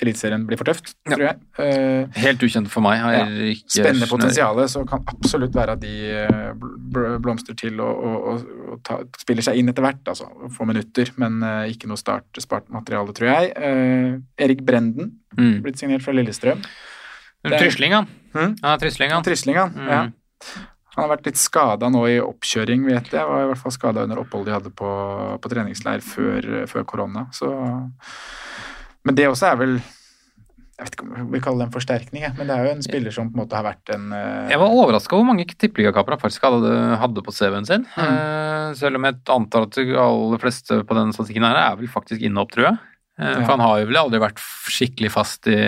Eliteserien blir for tøft, tror jeg. Eh, Helt ukjent for meg. Har Ja. ikke Spennende potensial, så kan absolutt være at de blomster bl- blomstrer til og, og, og, og ta, spiller seg inn etter hvert, altså. Få minutter, men ikke noe start, materiale, tror jeg. Eh, Erik Brenden, Mm. blitt signert fra Lillestrøm. Trysling, han. Hm? Ja, Trysling, han. Trysling, han. Mm. Ja. Han har vært litt skada nå i oppkjøring, vet jeg. Var i hvert fall skada under oppholdet de hadde på, på treningsleir før, før korona. Så Men det også er vel Jeg vet ikke om vi kaller det en forsterkning, men det er jo en spiller som på en måte har vært en uh... Jeg var overraska hvor mange tippeligakaper han faktisk hadde, hadde på CV-en sin. Mm. Uh, selv om jeg antar at de aller fleste på den statistikken her er vel faktisk inne opp, tror jeg. Uh, Ja. For han har jo vel aldri vært skikkelig fast i,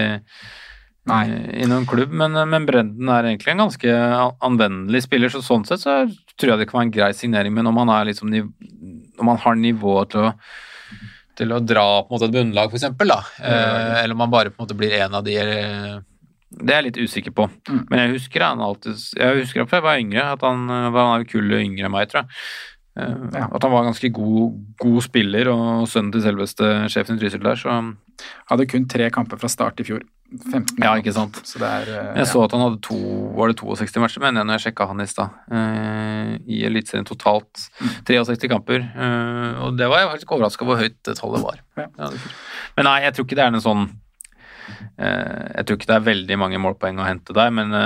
Nei. i noen klubb, men, men Brenden er egentlig en ganske anvendelig spiller, så sånn sett så tror jeg det kan være en grei signering, men om han, er liksom, om han har nivået til å til å dra på en måte et bunnlag, for eksempel, da. Eh, eller om han bare på en måte blir en av de eh, Det er jeg litt usikker på. Mm. Men jeg husker han alltid Jeg husker fra jeg var yngre, at han, var en kullet yngre enn meg, tror jeg. Eh, Ja. At han var ganske god, god spiller, og sønnen til selveste sjefen i Trysil der, så Hadde kun tre kamper fra start i fjor. 15 Ja, ikke sant. Så det er eh, Jeg så at han hadde to, var det 62 matcher, mener jeg, når jeg sjekka han i stad. Uh, I Eliteserien totalt. 63 kamper. Uh, og det var jeg faktisk overraska hvor høyt det tallet var. Ja. Ja, det- men nei, jeg tror ikke det er en sånn uh, Jeg tror ikke det er veldig mange målpoeng å hente der, men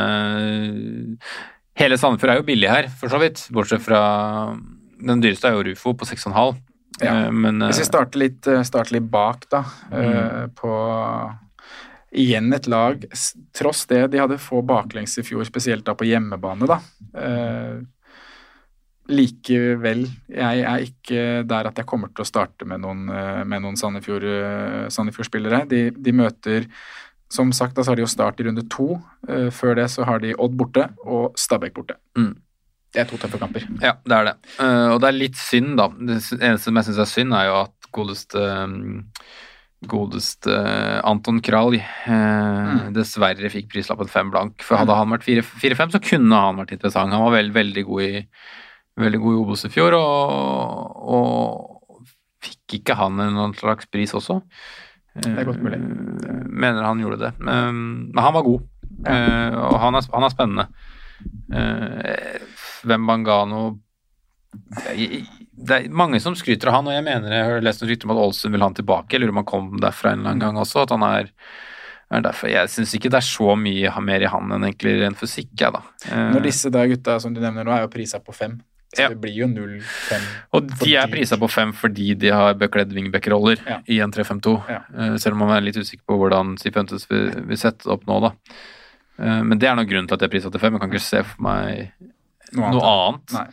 hele Sandefjord er jo billig her, for så vidt. Bortsett fra Den dyreste er jo Rufo på 6,5. Ja. Men Hvis vi starter litt, starter litt bak, da, mm. på Igjen et lag, tross det de hadde få baklengs i fjor, spesielt da på hjemmebane, da. Eh, likevel, jeg er ikke der at jeg kommer til å starte med noen, eh, med noen Sandefjord, eh, Sandefjord-spillere. De, de møter Som sagt, da så har de jo start i runde to. Eh, før det så har de Odd borte og Stabæk borte. Mm. Det er to tøffe kamper. Ja, det er det. Uh, og det er litt synd, da. Det eneste som jeg syns er synd, er jo at godeste mm, Godeste Anton Kralj eh, dessverre fikk prislappen fem blank. For hadde han vært 4-5, så kunne han vært interessant. Han var veld, veldig god i veldig god i Obos i fjor, og, og fikk ikke han en slags pris også? Det er godt mulig. Eh, Mener han gjorde det. Men, han var god, eh, og han er, han er spennende. Eh, Wembangano det er mange som skryter av han, og jeg mener jeg har lest noen rykter om at Ålesund vil ha han tilbake. Jeg lurer om han kom derfra en eller annen gang også. at han er, er derfor, Jeg syns ikke det er så mye mer i han enn egentlig ren fysikk, jeg, da. Eh, Når disse da gutta som du nevner nå, er jo prisa på fem. Så Ja. det blir jo 0-5. og de er prisa på fem fordi de har bekledd wingback-roller Ja. i en 3-5-2. Ja. Eh, Selv om man er litt usikker på hvordan Sifuentes vil, vil sette opp nå, da. Eh, Men det er nok grunnen til at jeg er prisa til fem. Jeg kan ikke se for meg Noe noe annet.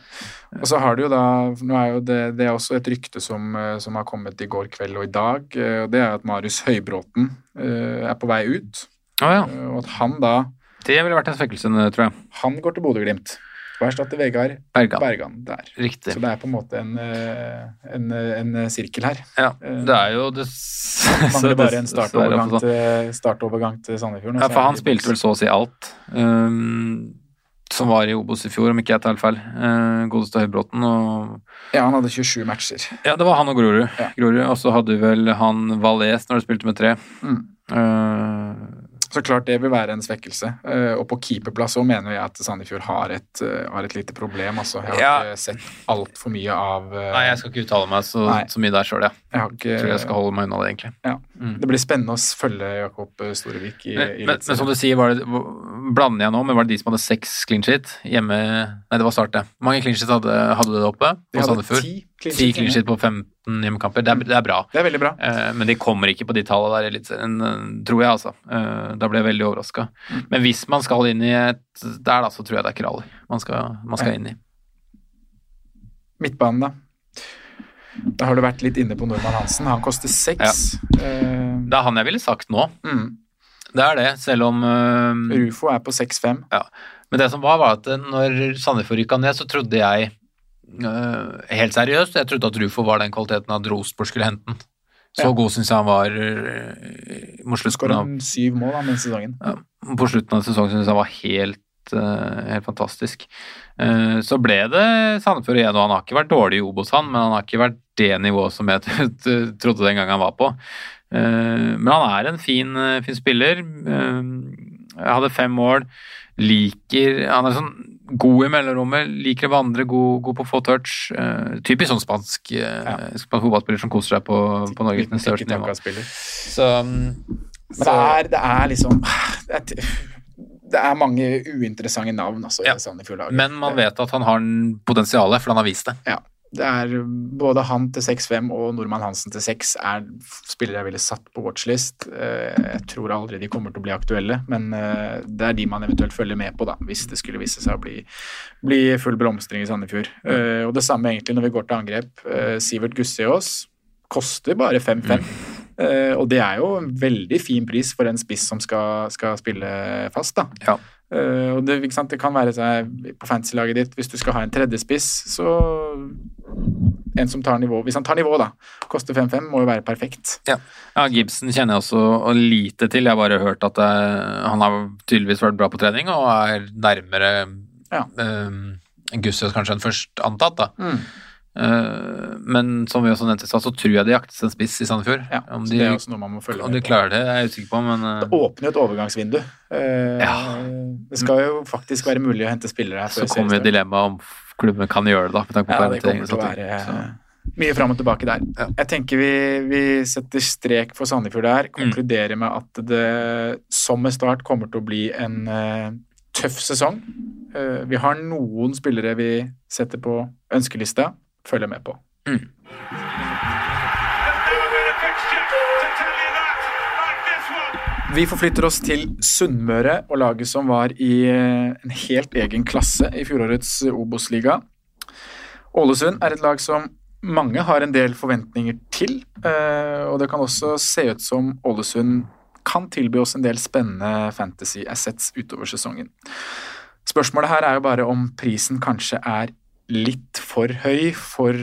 Og så har du jo da nå er jo det, det er også et rykte som, eh, som har kommet i går kveld og i dag. eh, og Det er at Marius Høybråten uh, er på vei ut. Å ja. Og at han da Det ville vært en svekkelse, tror jeg. Han går til Bodø-Glimt og erstatter Vegard Bergan. Bergan der. Riktig. Så det er på en måte en, en, en sirkel her. Ja, det er jo det Mangler bare en er det startovergang til, startovergang til Sandefjord. Ja, for han spilte vel så å si alt um, som var i Obos i fjor, om ikke jeg tar helt feil. Uh, Godeste Høybråten og Ja, han hadde 27 matcher. Ja, det var han og Grorud. Ja. Grorud, Og så hadde vel han Valais når de spilte med tre. Mm. Uh, Så klart det vil være en svekkelse. Eh, og på keeperplass så mener jeg at Sandefjord har et, eh, har et lite problem. Altså. Jeg har Ja. ikke sett altfor mye av eh, nei, jeg skal ikke uttale meg så, så mye der sjøl, ja. jeg har ikke, Tror jeg skal holde meg unna det, egentlig. ja. Mm. Det blir spennende å følge Jakob Storevik i, Men, i men, men som du sier, var det, blander jeg nå, men var det de som hadde seks clean sheet hjemme Nei, det var Start, det. Hvor mange clean sheet hadde, hadde det oppe De hadde ti Ti clean shit på 15 hjemmekamper. Det det er bra. Det er veldig bra. Eh, men de kommer ikke på de tallene der litt, eh, tror jeg, altså. Eh, da ble jeg veldig overraska. Mm. Men hvis man skal inn i et der, da, så tror jeg det er Krali man skal, man skal Ja. inn i. Midtbanen, da. Da har du vært litt inne på Normann Hansen. Han koster seks. Eh, Det er han jeg ville sagt nå. mm. Det er det, selv om uh, Rufo er på 6-5. Men det som var, var at når Sandefjord rykka ned, så trodde jeg helt seriøst Jeg trodde at Rufo var den kvaliteten at Rosenborg skulle hente den. Så Ja. god syns jeg han var eh, mot slutten av syv mål denne sesongen. Ja, på slutten av sesongen synes jeg han var helt, eh, helt fantastisk. Eh, så ble det Sandefjord igjen, og han har ikke vært dårlig i Obos, han, men han har ikke vært det nivået som jeg trodde den gangen han var på. Eh, men han er en fin, eh, fin spiller. Eh, jeg hadde fem mål. Liker Han er sånn god i mellomrommet, liker å vandre, god, god på få touch. Uh, typisk sånn spansk, uh, spansk fotballspiller som koser seg på, på Norges største nivå. Så, um, Men det er, det er liksom det er, det er mange uinteressante navn altså, Ja. i Sandefjord-laget. Men man vet at han har potensialet, for han har vist det. Ja. Det er både han til 6-5 og Nordmann Hansen til 6 er spillere jeg ville satt på watchlist. Eh, Jeg tror aldri de kommer til å bli aktuelle, men eh, det er de man eventuelt følger med på, da, hvis det skulle vise seg å bli, bli full blomstring i Sandefjord. Eh, Og det samme egentlig når vi går til angrep. Sivert Gussiås koster bare 5-5. Eh, og det er jo en veldig fin pris for en spiss som skal, skal spille fast, da. Ja. Eh, og det, ikke sant, det kan være seg på fantasy-laget ditt, hvis du skal ha en tredjespiss, så en som tar nivå Hvis han tar nivå, da, koster 5-5, må jo være perfekt. Ja. ja, Gibson kjenner jeg også lite til. Jeg har bare hørt at det, han har tydeligvis vært bra på trening og er nærmere Ja. eh, Gussius kanskje enn først antatt. da. Mm. Eh, men som vi også nevnte i stad, så tror jeg de jaktes en spiss i Sandefjord. Ja, om de, det er også noe man må følge om de klarer det, er jeg usikker på, men eh, Det åpner jo et overgangsvindu. Eh, Ja. Det skal jo faktisk være mulig å hente spillere her. så kommer dilemmaet om klubben kan gjøre det, da. Med tanke på Ja, det kommer til å være Så- mye fram og tilbake der. Ja. Jeg tenker vi, vi setter strek for Sandefjord der. Mm. Konkluderer med at det som med start kommer til å bli en tøff sesong. Eh, vi har noen spillere vi setter på ønskelista. Følger med på. Vi forflytter oss til Sunnmøre og laget som var i eh, en helt egen klasse i fjorårets Obos-liga. Ålesund er et lag som mange har en del forventninger til, eh, og det kan også se ut som Ålesund kan tilby oss en del spennende fantasy assets utover sesongen. Spørsmålet her er jo bare om prisen kanskje er litt for høy for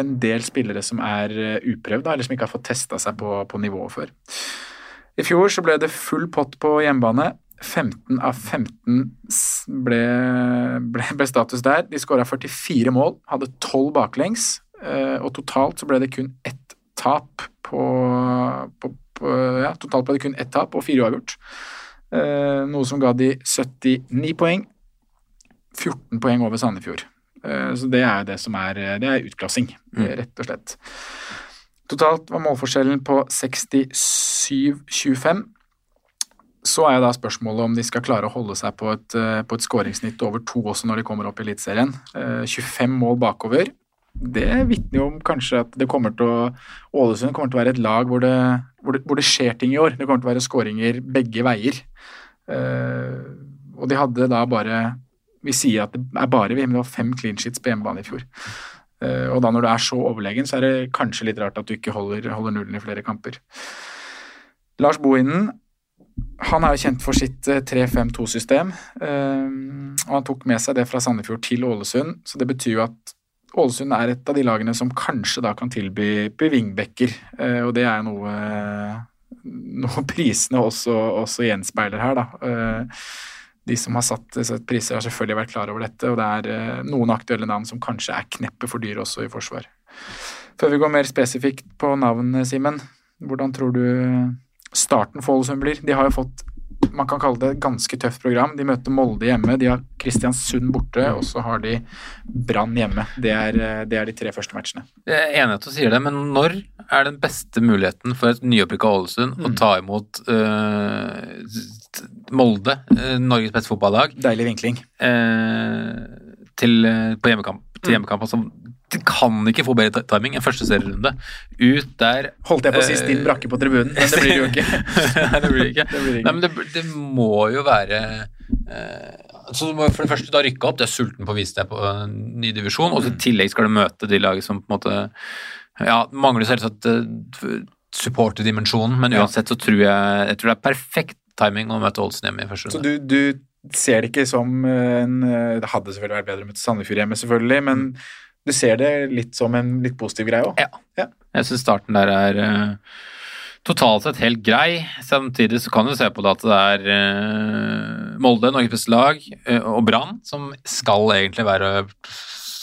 en del spillere som er eh, uprøvd, eller som ikke har fått testa seg på, på nivået før. I fjor så ble det full pott på hjemmebane. 15 av 15 ble, ble, ble status der. De skåra 44 mål, hadde 12 baklengs, eh, og totalt så ble det kun ett tap på, på, på Ja, totalt ble det kun ett tap og fire uavgjort. Eh, Noe som ga de 79 poeng. 14 poeng over Sandefjord. Eh, Så det er det som er Det er utklassing, eh, rett og slett. Totalt var målforskjellen på 67-25. Så er da spørsmålet om de skal klare å holde seg på et, eh, på et skåringssnitt over to også når de kommer opp i Eliteserien. Eh, 25 mål bakover. Det vitner jo om kanskje at det kommer til å Ålesund kommer til å være et lag hvor det, hvor det, hvor det skjer ting i år. Det kommer til å være skåringer begge veier. Eh, og de hadde da bare Vi sier at det er bare vi, men det var fem clean sheets på hjemmebane i fjor. Eh, og da når du er så overlegen, så er det kanskje litt rart at du ikke holder, holder nullen i flere kamper. Lars Bohinen han er jo kjent for sitt eh, 3-5-2-system. eh, og han tok med seg det fra Sandefjord til Ålesund. Så det betyr jo at Ålesund er et av de lagene som kanskje da kan tilby vingbekker, eh, og det er noe, noe prisene også, også gjenspeiler her, da. Eh, de som har satt, satt priser, har selvfølgelig vært klar over dette, og det er eh, noen aktuelle navn som kanskje er kneppet for dyre også i forsvar. Før vi går mer spesifikt på navn, Simen, hvordan tror du starten for Ålesund blir? De har jo fått man kan kalle det et ganske tøft program. De møter Molde hjemme, de har Kristiansund borte, og så har de Brann hjemme. Det er, eh, det er de tre første matchene. Jeg er enig i at du sier det, men når er den beste muligheten for et nyopprykka Ålesund å ta imot øh, Molde, øh, Norges beste fotballag, Deilig vinkling. øh, til, øh, på hjemmekamp, til hjemmekamp? Altså, de kan ikke få bedre timing enn første serierunde. Ut der Holdt jeg på å si Eh, stinn brakke på tribunen, men det blir jo ikke. Nei, det blir ikke. Det blir ikke. Nei, men det, det må jo være eh, så må For det første, du har rykka opp, du er sulten på å vise deg på en ny divisjon, og så i tillegg skal du møte de laget som på en måte Ja, mangler selvsagt uh, supporterdimensjonen, men uansett så tror jeg Jeg tror det er perfekt timing å møte Olsen hjemme i første Så runde. du, du ser det ikke som en eh, Det hadde selvfølgelig vært bedre å møte Sandefjord hjemme, selvfølgelig, men du ser det litt som en litt positiv greie òg. Ja. Jeg syns starten der er eh, totalt sett helt grei. Samtidig så kan du se på det at det er eh, Molde, Norges beste lag, eh, og Brann, som skal egentlig være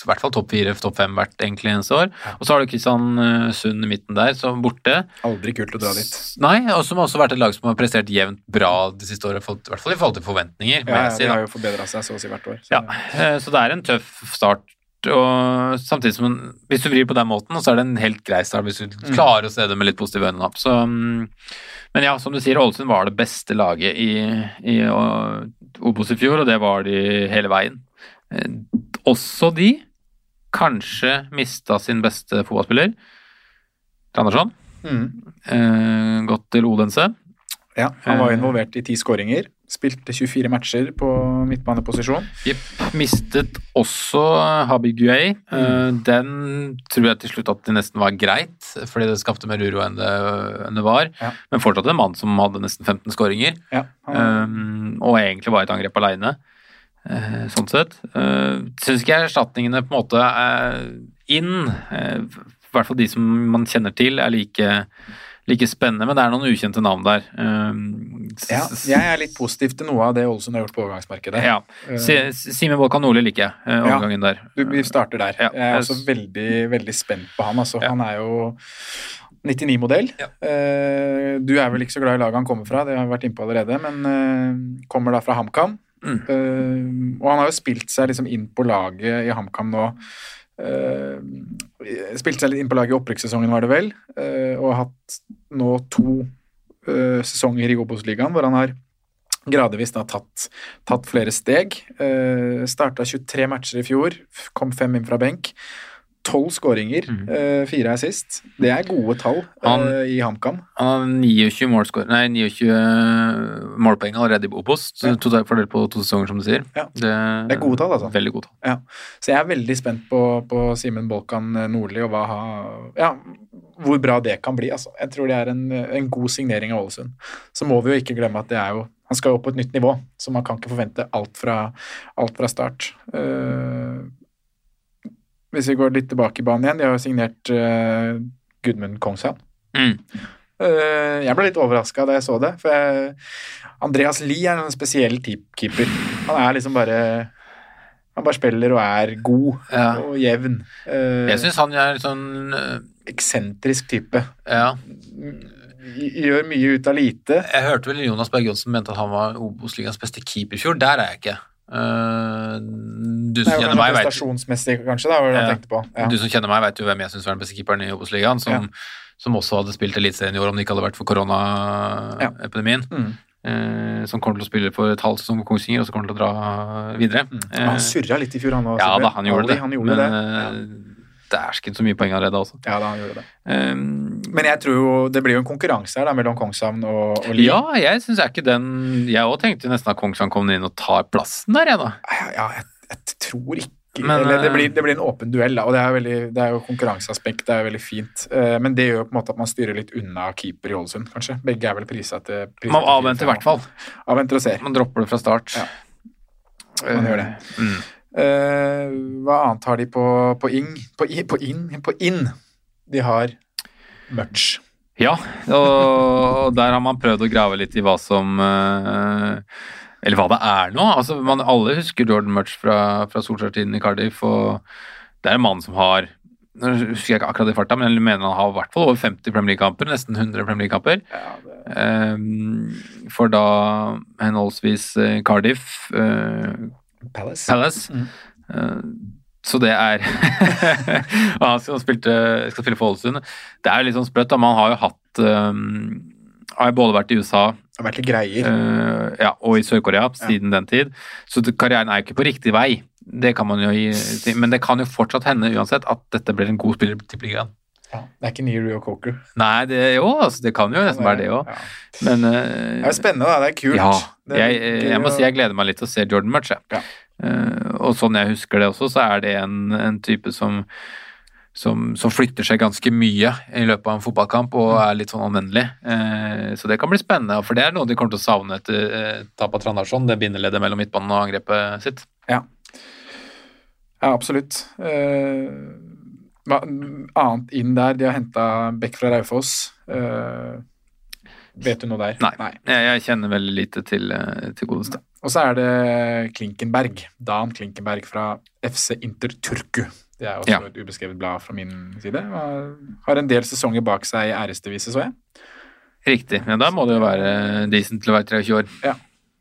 i hvert fall topp fire, topp fem hvert egentlig eneste år. Og så har du Kristiansund i midten der, som borte. Aldri kult å dra dit. Nei, og som også har vært et lag som har prestert jevnt bra de siste årene, i hvert fall i forhold til forventninger. Ja, Ja, de har jo forbedra seg så å si hvert år. Så. Ja, eh, så det er en tøff start. Og samtidig som en, Hvis du vrir på den måten, så er det en helt grei start hvis du klarer å se det med litt positive øyne. Så, mm, men ja, som du sier, Ålesund var det beste laget i, i Obos i fjor, og det var de hele veien. Eh, Også de kanskje mista sin beste fotballspiller, Andersson. Mm. Eh, gått til Odense. Ja, han var Eh. involvert i ti skåringer. Spilte 24 matcher på midtbaneposisjon. Jepp. Mistet også Habib Guay. Mm. Den tror jeg til slutt at det nesten var greit, fordi det skapte mer uro enn det, enn det var. Ja. Men fortsatt en mann som hadde nesten 15 skåringer, Ja, eh, og egentlig var et angrep aleine, sånn sett. Uh, Syns ikke erstatningene på en måte er inn, eh, i hvert fall de som man kjenner til, er like like spennende, men det er noen ukjente navn der. Eh, ja, jeg er litt positiv til noe av det Ålesund har gjort på overgangsmarkedet. Ja. Eh, Si- Simen Volkan Nordli liker jeg, eh, overgangen der. Ja, vi starter der. Ja, jeg er også veldig, veldig spent på han. Altså. Ja. Han er jo 99-modell. Ja. Eh, du er vel ikke så glad i laget han kommer fra, det har vi vært inne på allerede, men eh, kommer da fra HamKam. Mm. Uh, og han har jo spilt seg liksom inn på laget i HamKam nå. Uh, spilte seg litt inn på laget i opprykkssesongen, var det vel, Uh, og har hatt nå to eh, sesonger i Obos-ligaen hvor han har gradvis da tatt, tatt flere steg. Uh, Starta 23 matcher i fjor, kom fem inn fra benk. Tolv skåringer, eh, fire er sist. Det er gode tall Han- uh, i HamKam. Han har 29 målskår, nei, 29 målpoeng allerede i Obos, Ja. totalt fordelt på to sesonger, som du sier. Ja. Det, Det er gode tall, altså. Veldig gode tall. Så jeg er veldig spent på, på Simen Bolkan Nordli og hva ja, hvor bra det kan bli. Altså. Jeg tror det er en, en god signering av Ålesund. Så må vi jo ikke glemme at det er jo Han skal jo opp på et nytt nivå, så man kan ikke forvente alt fra, alt fra start. Eh, hvis vi går litt tilbake i banen igjen, de har jo signert uh, Gudmund Kongshavn. Mm. Uh, jeg ble litt overraska da jeg så det, for jeg, Andreas Lie er en spesiell keeper. Han er liksom bare Han bare spiller og er god Ja. og jevn. Uh, Jeg syns han er sånn uh, eksentrisk type. Ja. Gjør mye ut av lite. Jeg hørte vel Jonas Berg Johnsen mente at han var Obos-ligas beste keeper i fjor. Der er jeg ikke. Øh, du som er kjenner meg, vet kanskje, da, var det Ja. Ja. Du som kjenner meg, vet jo hvem jeg syns var den beste keeperen i Obos-ligaen, som, som også hadde spilt Eliteserien i år om det ikke hadde vært for koronaepidemien. Mm. Uh, som kommer til å spille for et halvt sesong på Kongsvinger, og så kommer til å dra videre. Uh, han Eh, surra litt i fjor, han òg. ja da, han gjorde det. Han gjorde men det. Eh, ikke så mye poeng allerede også. Ja da, han gjorde det. Um, Men jeg tror jo det blir jo en konkurranse her da, mellom Kongshavn og, og Lie. ja, jeg syns ikke den Jeg òg tenkte nesten at Kongshavn kommer inn og tar plassen der, jeg, da. Ja, ja jeg, jeg tror ikke Men, Eller det eh, blir, det blir en åpen duell, da, og det er, veldig, det er jo konkurranseaspekt. Det er jo veldig fint. Eh, Men det gjør jo på en måte at man styrer litt unna keeper i Ålesund, kanskje. Begge er vel prisa til priset Man avventer i hvert fall. Avventer og ser. Man dropper det fra start. Ja. Man gjør det. Mm. Eh, hva annet har de på, på ing? På, på inn? På inn? De har merch. Ja, og der har man prøvd å grave litt i hva som eh, Eller hva det er nå. Altså, man, alle husker Jordan Murch fra, fra Solskjær-tiden i Cardiff, og det er en mann som har nå husker jeg ikke akkurat i farta, men jeg mener han har i hvert fall over 50 Premier League-kamper, nesten 100 Premier League-kamper. Ja, det, Eh, for da henholdsvis eh, Cardiff, Palace. Palace. Mm. Uh, så det er Og han skal, spilte, skal spille for Ålesund. Det er jo litt sånn sprøtt. da, Man har jo hatt um, Har jo både vært i USA har vært litt greier. Uh, ja, og i Sør-Korea siden den tid, så karrieren er jo ikke på riktig vei. Det kan man jo gi, si, Men det kan jo fortsatt hende uansett at dette blir en god spiller til ligaen. Ja, det er ikke ny Rio Coker. Nei, det, jo, altså, det kan jo nesten være det òg. Ja. Men Det eh, er jo spennende, da. Det er kult. ja, Det er jeg, jeg må si jeg gleder meg litt til å se Jordan Murch. jeg. Ja. Eh, og sånn jeg husker det også, så er det en, en type som, som, som flytter seg ganske mye i løpet av en fotballkamp og er litt sånn anvendelig. Eh, så det kan bli spennende, for det er noe de kommer til å savne etter eh, av Trandarsson, det bindeleddet mellom midtbanen og angrepet sitt. Ja, absolutt. Eh, annet inn der? De har henta Beck fra Raufoss. Eh, vet du noe der? Nei, Jeg, jeg kjenner veldig lite til, eh, til godeste. Og så er det Klinkenberg. Dan Klinkenberg fra FC Inter Turku. Det er også Ja. et ubeskrevet blad fra min side. Har en del sesonger bak seg i æresdiviset, så jeg. Riktig. Ja, da må det jo være decent til å være 23 år. Ja.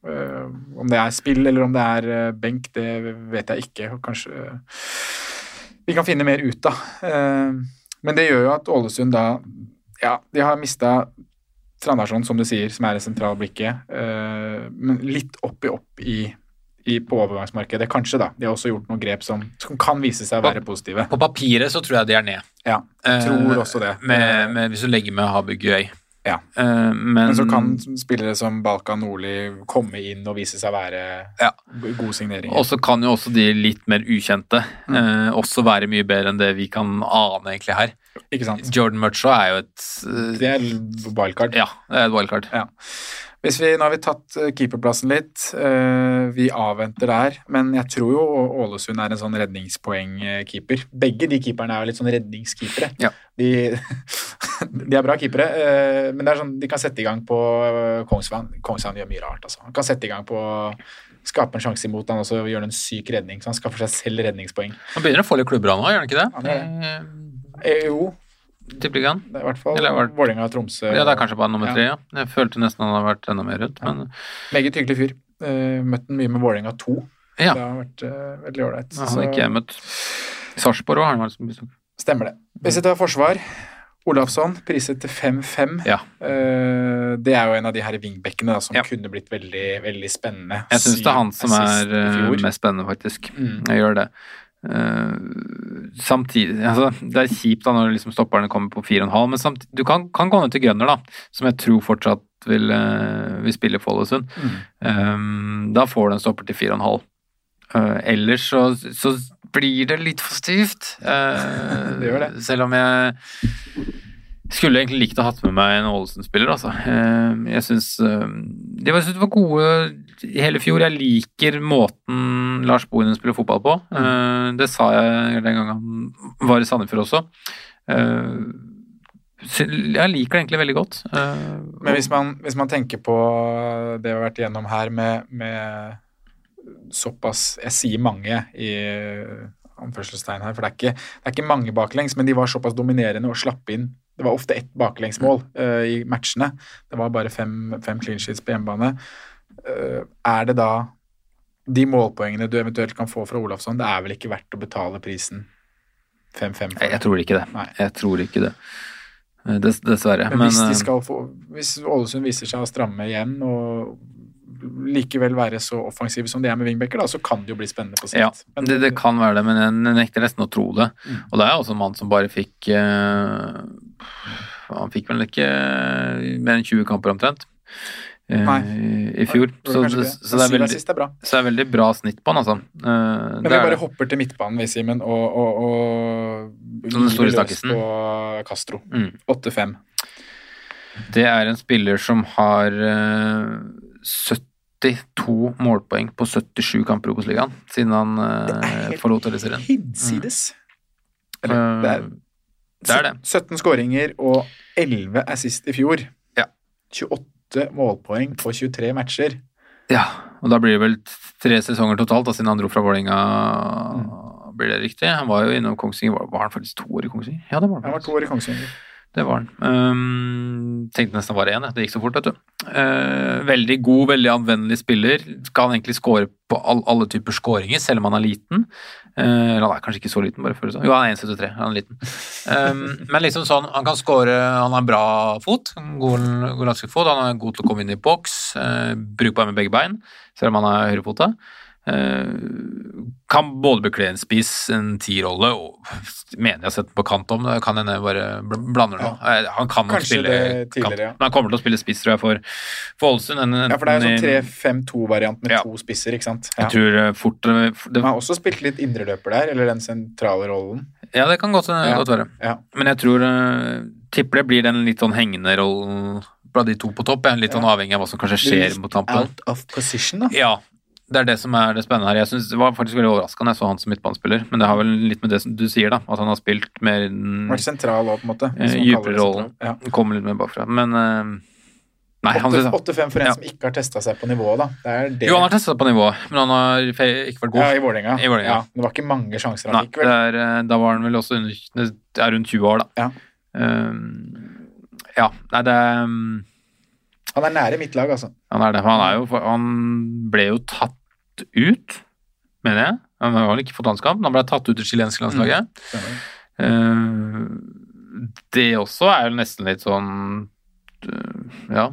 om det er spill eller om det er eh, benk, det vet jeg ikke. Kanskje eh, vi kan finne mer ut av. Eh, men det gjør jo at Ålesund da Ja, de har mista Trandarsson, som du sier, som er i sentrale blikket. men litt opp i opp i, i på overgangsmarkedet, kanskje, da. De har også gjort noen grep som, som kan vise seg å være positive. På papiret så tror jeg de er ned. Ja, jeg tror Eh, også det. Med, med, hvis du legger med Habugøy. Ja. Eh, men, Men så kan spillere som Balkan Nordli komme inn og vise seg å være Ja. gode signeringer. Og så kan jo også de litt mer ukjente Mm. eh, også være mye bedre enn det vi kan ane egentlig her. Ikke sant? Jordan Murchaw er jo et uh, Det er wildcard. Ja, det er et wildcard. Ja. Hvis vi, nå har vi tatt eh, keeperplassen litt. eh, vi avventer der. Men jeg tror jo Ålesund er en sånn redningspoengkeeper. Begge de keeperne er jo litt sånn redningskeepere. Ja. De, de er bra keepere, eh, men det er sånn, de kan sette i gang på Kongsvann. Kongsvann gjør mye rart, altså. Han kan sette i gang på Skape en sjanse imot han også og gjøre en syk redning, så han skaffer seg selv redningspoeng. Han begynner å få litt klubber han nå, gjør han ikke det? Han gjør Eh, jo, Tippeligaen? det er i hvert fall vært- Vålerenga og Tromsø. Ja, det er kanskje bare nummer Ja. tre, ja. Jeg følte nesten han hadde vært enda mer rundt, men Meget hyggelig fyr. Uh, møtt ham mye med Vålerenga 2. Ja. Det har vært uh, veldig ålreit. han Så- har ikke jeg møtt. Sarpsborg har han vært som besøk. Stemmer det. Hvis vi tar forsvar Olafsson priset til 5-5. Ja. Uh, det er jo en av de her wingbackene som Ja. kunne blitt veldig, veldig spennende. Jeg syns det er han som er eh, mest spennende, faktisk. Mm. Jeg gjør det. Eh, samtidig altså, Det er kjipt da når liksom stopperne kommer på 4,5, men samtidig, du kan, kan gå ned til Grønner, da, som jeg tror fortsatt vil, uh, vil spille for Ålesund. Mm. Um, da får du en stopper til 4,5. Uh, ellers så, så blir det litt for stivt. Eh, Det gjør det. Selv om jeg skulle egentlig likt å ha hatt med meg en Ålesund-spiller, altså. Eh, jeg syns uh, De var, var gode i hele fjor. Jeg liker måten Lars Bohinen spiller fotball på. Eh, det sa jeg den gangen han var i Sandefjord også. Eh, jeg liker det egentlig veldig godt. Eh, Men hvis man, hvis man tenker på det vi har vært igjennom her med, med såpass Jeg sier mange i anførselstegn her, for det er, ikke, det er ikke mange baklengs, men de var såpass dominerende og slapp inn. Det var ofte ett baklengsmål uh, i matchene. Det var bare fem, fem clean sheets på hjemmebane. Uh, er det da de målpoengene du eventuelt kan få fra Olafsson, det er vel ikke verdt å betale prisen 5-5 for? Jeg, tror ikke det. Nei. Jeg tror ikke det. Eh, Dess, dessverre. Men hvis, de skal få, hvis Ålesund viser seg å stramme igjen og likevel være så offensive som de er med wingbacker, da, så kan det jo bli spennende på sikt. Ja, det, det kan være det, men jeg nekter nesten å tro det. Mm. Og det er også en mann som bare fikk eh, Han fikk vel ikke mer enn 20 kamper omtrent eh, Nei. i fjor. Så, det, det. så, det er veldig, er så det er veldig bra snitt på han, altså. Eh, Men vi er bare det. hopper til midtbanen, vi, Simen, og, og, og Den store gyver på Castro. Mm. 8-5. Det er en spiller som har eh, 72 målpoeng på 77 kamper i Obos-ligaen siden han forlot Eliteserien. Hinsides. Eller, Eh, det er, det er det. 17 skåringer og 11 assist i fjor. Ja. 28 målpoeng på 23 matcher. Ja, og da blir det vel tre sesonger totalt, da, siden han dro fra Vålerenga. Mm. Blir det riktig? Han var jo innom Kongsvinger. Var, var han faktisk to år i Kongsvinger? Ja, det var han. Han var to år i Kongsvinger. Det var han. Um, tenkte nesten det var én, det gikk så fort, vet du. Uh, veldig god, veldig anvendelig spiller. Skal egentlig score på all, alle typer skåringer, selv om han er liten. Uh, eller han er kanskje ikke så liten, bare føles sånn. Jo, han er 1,73, han er liten. Um, men liksom sånn, han kan score Han har en bra fot, god, god landslagsfot. Han er god til å komme inn i boks, uh, brukbar med begge bein, selv om han er høyrefota. Uh, kan både bekle en spiss, en tierrolle, og mener jeg har sett den på kant om. Det kan hende jeg bare blander nå. Ja. Han kan nok spille kant, ja. men han kommer til å spille spiss, tror jeg, for, for Ålesund. Ja, for det er sånn 3-5-2-variant med Ja. to spisser, ikke sant? Jeg tror eh, fort eh, det, Han har også spilt litt indreløper der, eller den sentrale rollen. Ja, det kan godt, godt være. Men jeg tror eh, Tipper det blir den litt sånn hengende rollen blant de to på topp. Jeg litt sånn avhengig av hva som kanskje skjer mot tampen. Out of position, da. Ja, det er det som er det spennende her. Jeg synes Det var faktisk veldig overraskende jeg så han som midtbanespiller, men det har vel litt med det som du sier, da. At han har spilt mer Vært sentral òg, på en måte. eh, dypere rollen. Ja. Kommer litt mer bakfra. Men uh, Nei, han, 8-5 for en Ja. som ikke har testa seg på nivået, da. Det er det. jo, han har testa på nivå, men han har ikke vært god. Ja, i Vålerenga. Ja, det var ikke mange sjanser han fikk, det vel. er, eh, da var han vel også under, det er rundt 20 år, da. Ja. Um, ja, nei, det um, Han er nære mitt lag, altså. Han er det. Han, er jo, han ble jo tatt ut, mener jeg. Han har vel ikke fått landskamp, men han ble tatt ut i chilenske landslaget. Mm. Det også er jo nesten litt sånn eh, Ja.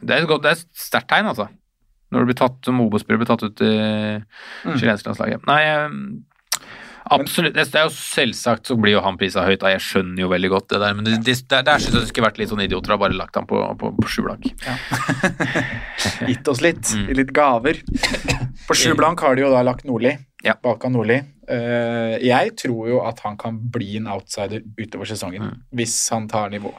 Det er et godt- det er et sterkt tegn, altså. Når du blir tatt som Obos-spiller blir tatt ut i Mm. chilenske landslaget. Nei, eh, absolutt. Det er jo selvsagt så blir jo han prisa høyt, da. Jeg skjønner jo veldig godt det der, men det, det, der, der syns jeg det skulle vært litt sånn idioter og bare lagt han på, på, på sju blank. Gitt oss litt. Mm. Litt gaver. På sju blank har de jo da lagt Nordli. Ja. Balkan Nordli. Uh, jeg tror jo at han kan bli en outsider utover sesongen, Mm. hvis han tar nivå.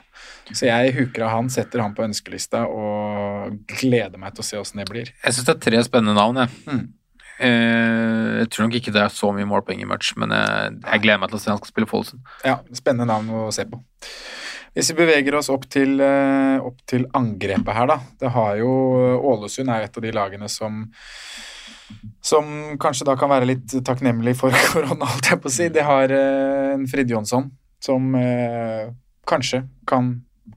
Så jeg huker av han, setter han på ønskelista og gleder meg til å se åssen det blir. Jeg syns det er tre spennende navn, jeg. Mm. Eh, jeg tror nok ikke det er så mye målpoeng i match, men jeg, jeg gleder meg til å se han skal spille Follesen. Ja, spennende navn å se på. Hvis vi beveger oss opp til, eh, opp til angrepet her, da. Det har jo Ålesund er et av de lagene som som kanskje da kan være litt takknemlig for korona, holdt jeg på å si. Det har eh, en Frid Jonsson som eh, kanskje kan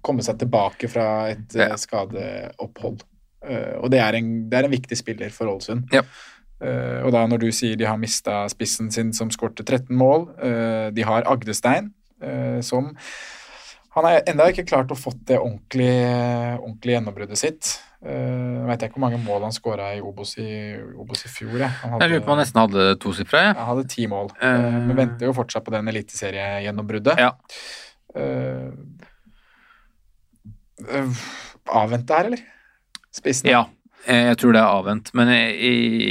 komme seg tilbake fra et eh, Ja. skadeopphold. Uh, og det er, en, det er en viktig spiller for Ålesund. Ja. Eh, og da når du sier de har mista spissen sin som skårte 13 mål, uh, de har Agdestein uh, som Han har ennå ikke klart å fått det ordentlige, ordentlig gjennombruddet sitt. Uh, Veit ikke hvor mange mål han skåra i Obos i, Obos i fjor. Jeg, han Jeg lurer på han nesten hadde tosifra, han hadde ti mål. Men venter jo fortsatt på den eliteseriegjennombruddet. Ja. Uh, uh, avvente her, eller? Spissen? Ja, jeg tror det er avvent. Men jeg,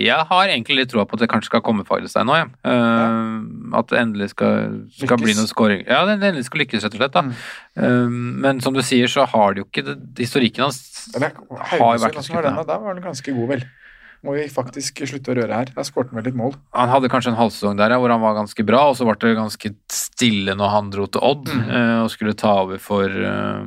jeg har egentlig litt troa på at det kanskje skal komme Fagerstein nå, jeg. ja. At det endelig skal, skal bli noe scoring. Ja, det endelig skal lykkes, rett og slett. da. Uh, men som du sier, så har det jo ikke det, Historikken hans har jo vært skuffende. da? Var han ganske god, vel? Må vi faktisk slutte å røre her. Da skåret han vel litt mål. Han hadde kanskje en halvsesong der ja, hvor han var ganske bra, og så ble det ganske stille når han dro til Odd Mm. uh, og skulle ta over for eh,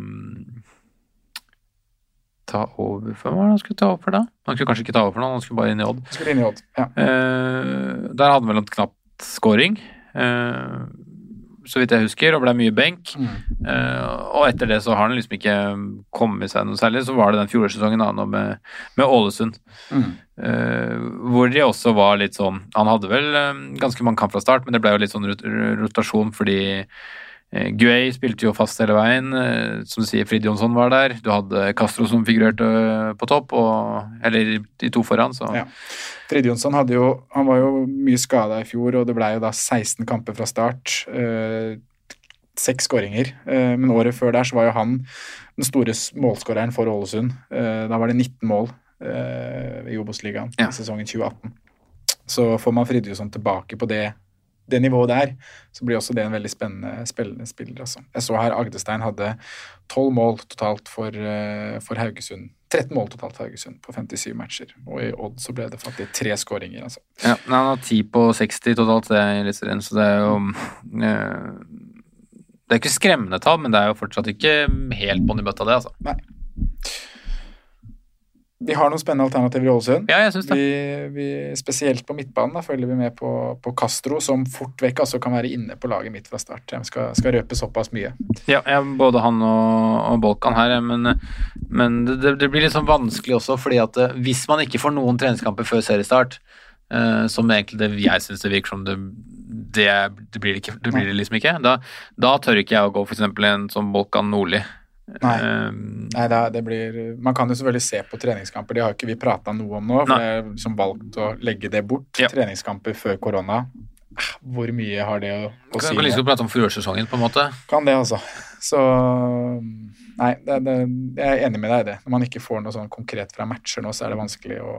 Ta over for Hva var det han skulle ta over for da? Han skulle kanskje ikke ta over for noe, han skulle bare inn i Odd. Skulle inn i Odd. Ja. Eh, der hadde han vel en knapt scoring, eh, så vidt jeg husker, og ble mye benk. Mm. Eh, og etter det så har han liksom ikke kommet seg noe særlig. Så var det den fjorårssesongen nå med, med Ålesund, Mm. eh, hvor de også var litt sånn Han hadde vel eh, ganske mange kamp fra start, men det ble jo litt sånn rot rotasjon fordi Guay spilte jo fast hele veien. Eh, som du sier, Frid Jonsson var der. Du hadde Castro som figurerte eh, på topp, og, eller de to foran, så Ja. Frid Jonsson hadde jo, han var jo mye skada i fjor, og det ble jo da 16 kamper fra start. Eh, Seks skåringer. Eh, men året før der så var jo han den store målskåreren for Ålesund. Eh, da var det 19 mål eh, i Obos-ligaen Ja. i sesongen 2018. Så får man Frid Jonsson tilbake på det, det nivået der, så blir også det en veldig spennende, spillende spiller. Altså. Jeg så her Agdestein hadde 12 mål totalt for, eh, for Haugesund. 13 mål totalt for Haugesund på 57 matcher. Og i Odd så ble det faktisk tre skåringer, altså. Ja, men han har 10 på 60 totalt det er litt Eliteserien, så det er jo eh, Det er ikke skremmende tall, men det er jo fortsatt ikke helt bånn i bøtta, det, altså. Nei. Vi har noen spennende alternativer i Ålesund. Ja, jeg synes det. Vi, vi, spesielt på midtbanen da, følger vi med på, på Castro, som fort vekk altså, kan være inne på laget mitt fra start. Jeg skal, skal røpe såpass mye. Ja, ja, både han og, og Bolkan her, men, men det, det blir litt sånn vanskelig også, fordi at eh, hvis man ikke får noen treningskamper før seriestart, eh, som egentlig det jeg syns det virker som det, det, det, blir det, ikke, blir det liksom ikke, da, da tør ikke jeg å gå eksempel en som Bolkan Nordli. Nei. Eh, Nei, det, er- det blir, Man kan jo selvfølgelig se på treningskamper, det har ikke vi prata noe om nå. For Nei. har liksom valgt å legge det bort. Ja. Treningskamper før korona. Ah, Hvor mye har det å, å kan si? kan like ikke prate om fjorårssesongen, på en måte. Kan det, altså. Så Nei, det, det, jeg er enig med deg i det. Når man ikke får noe sånn konkret fra matcher nå, så er det vanskelig å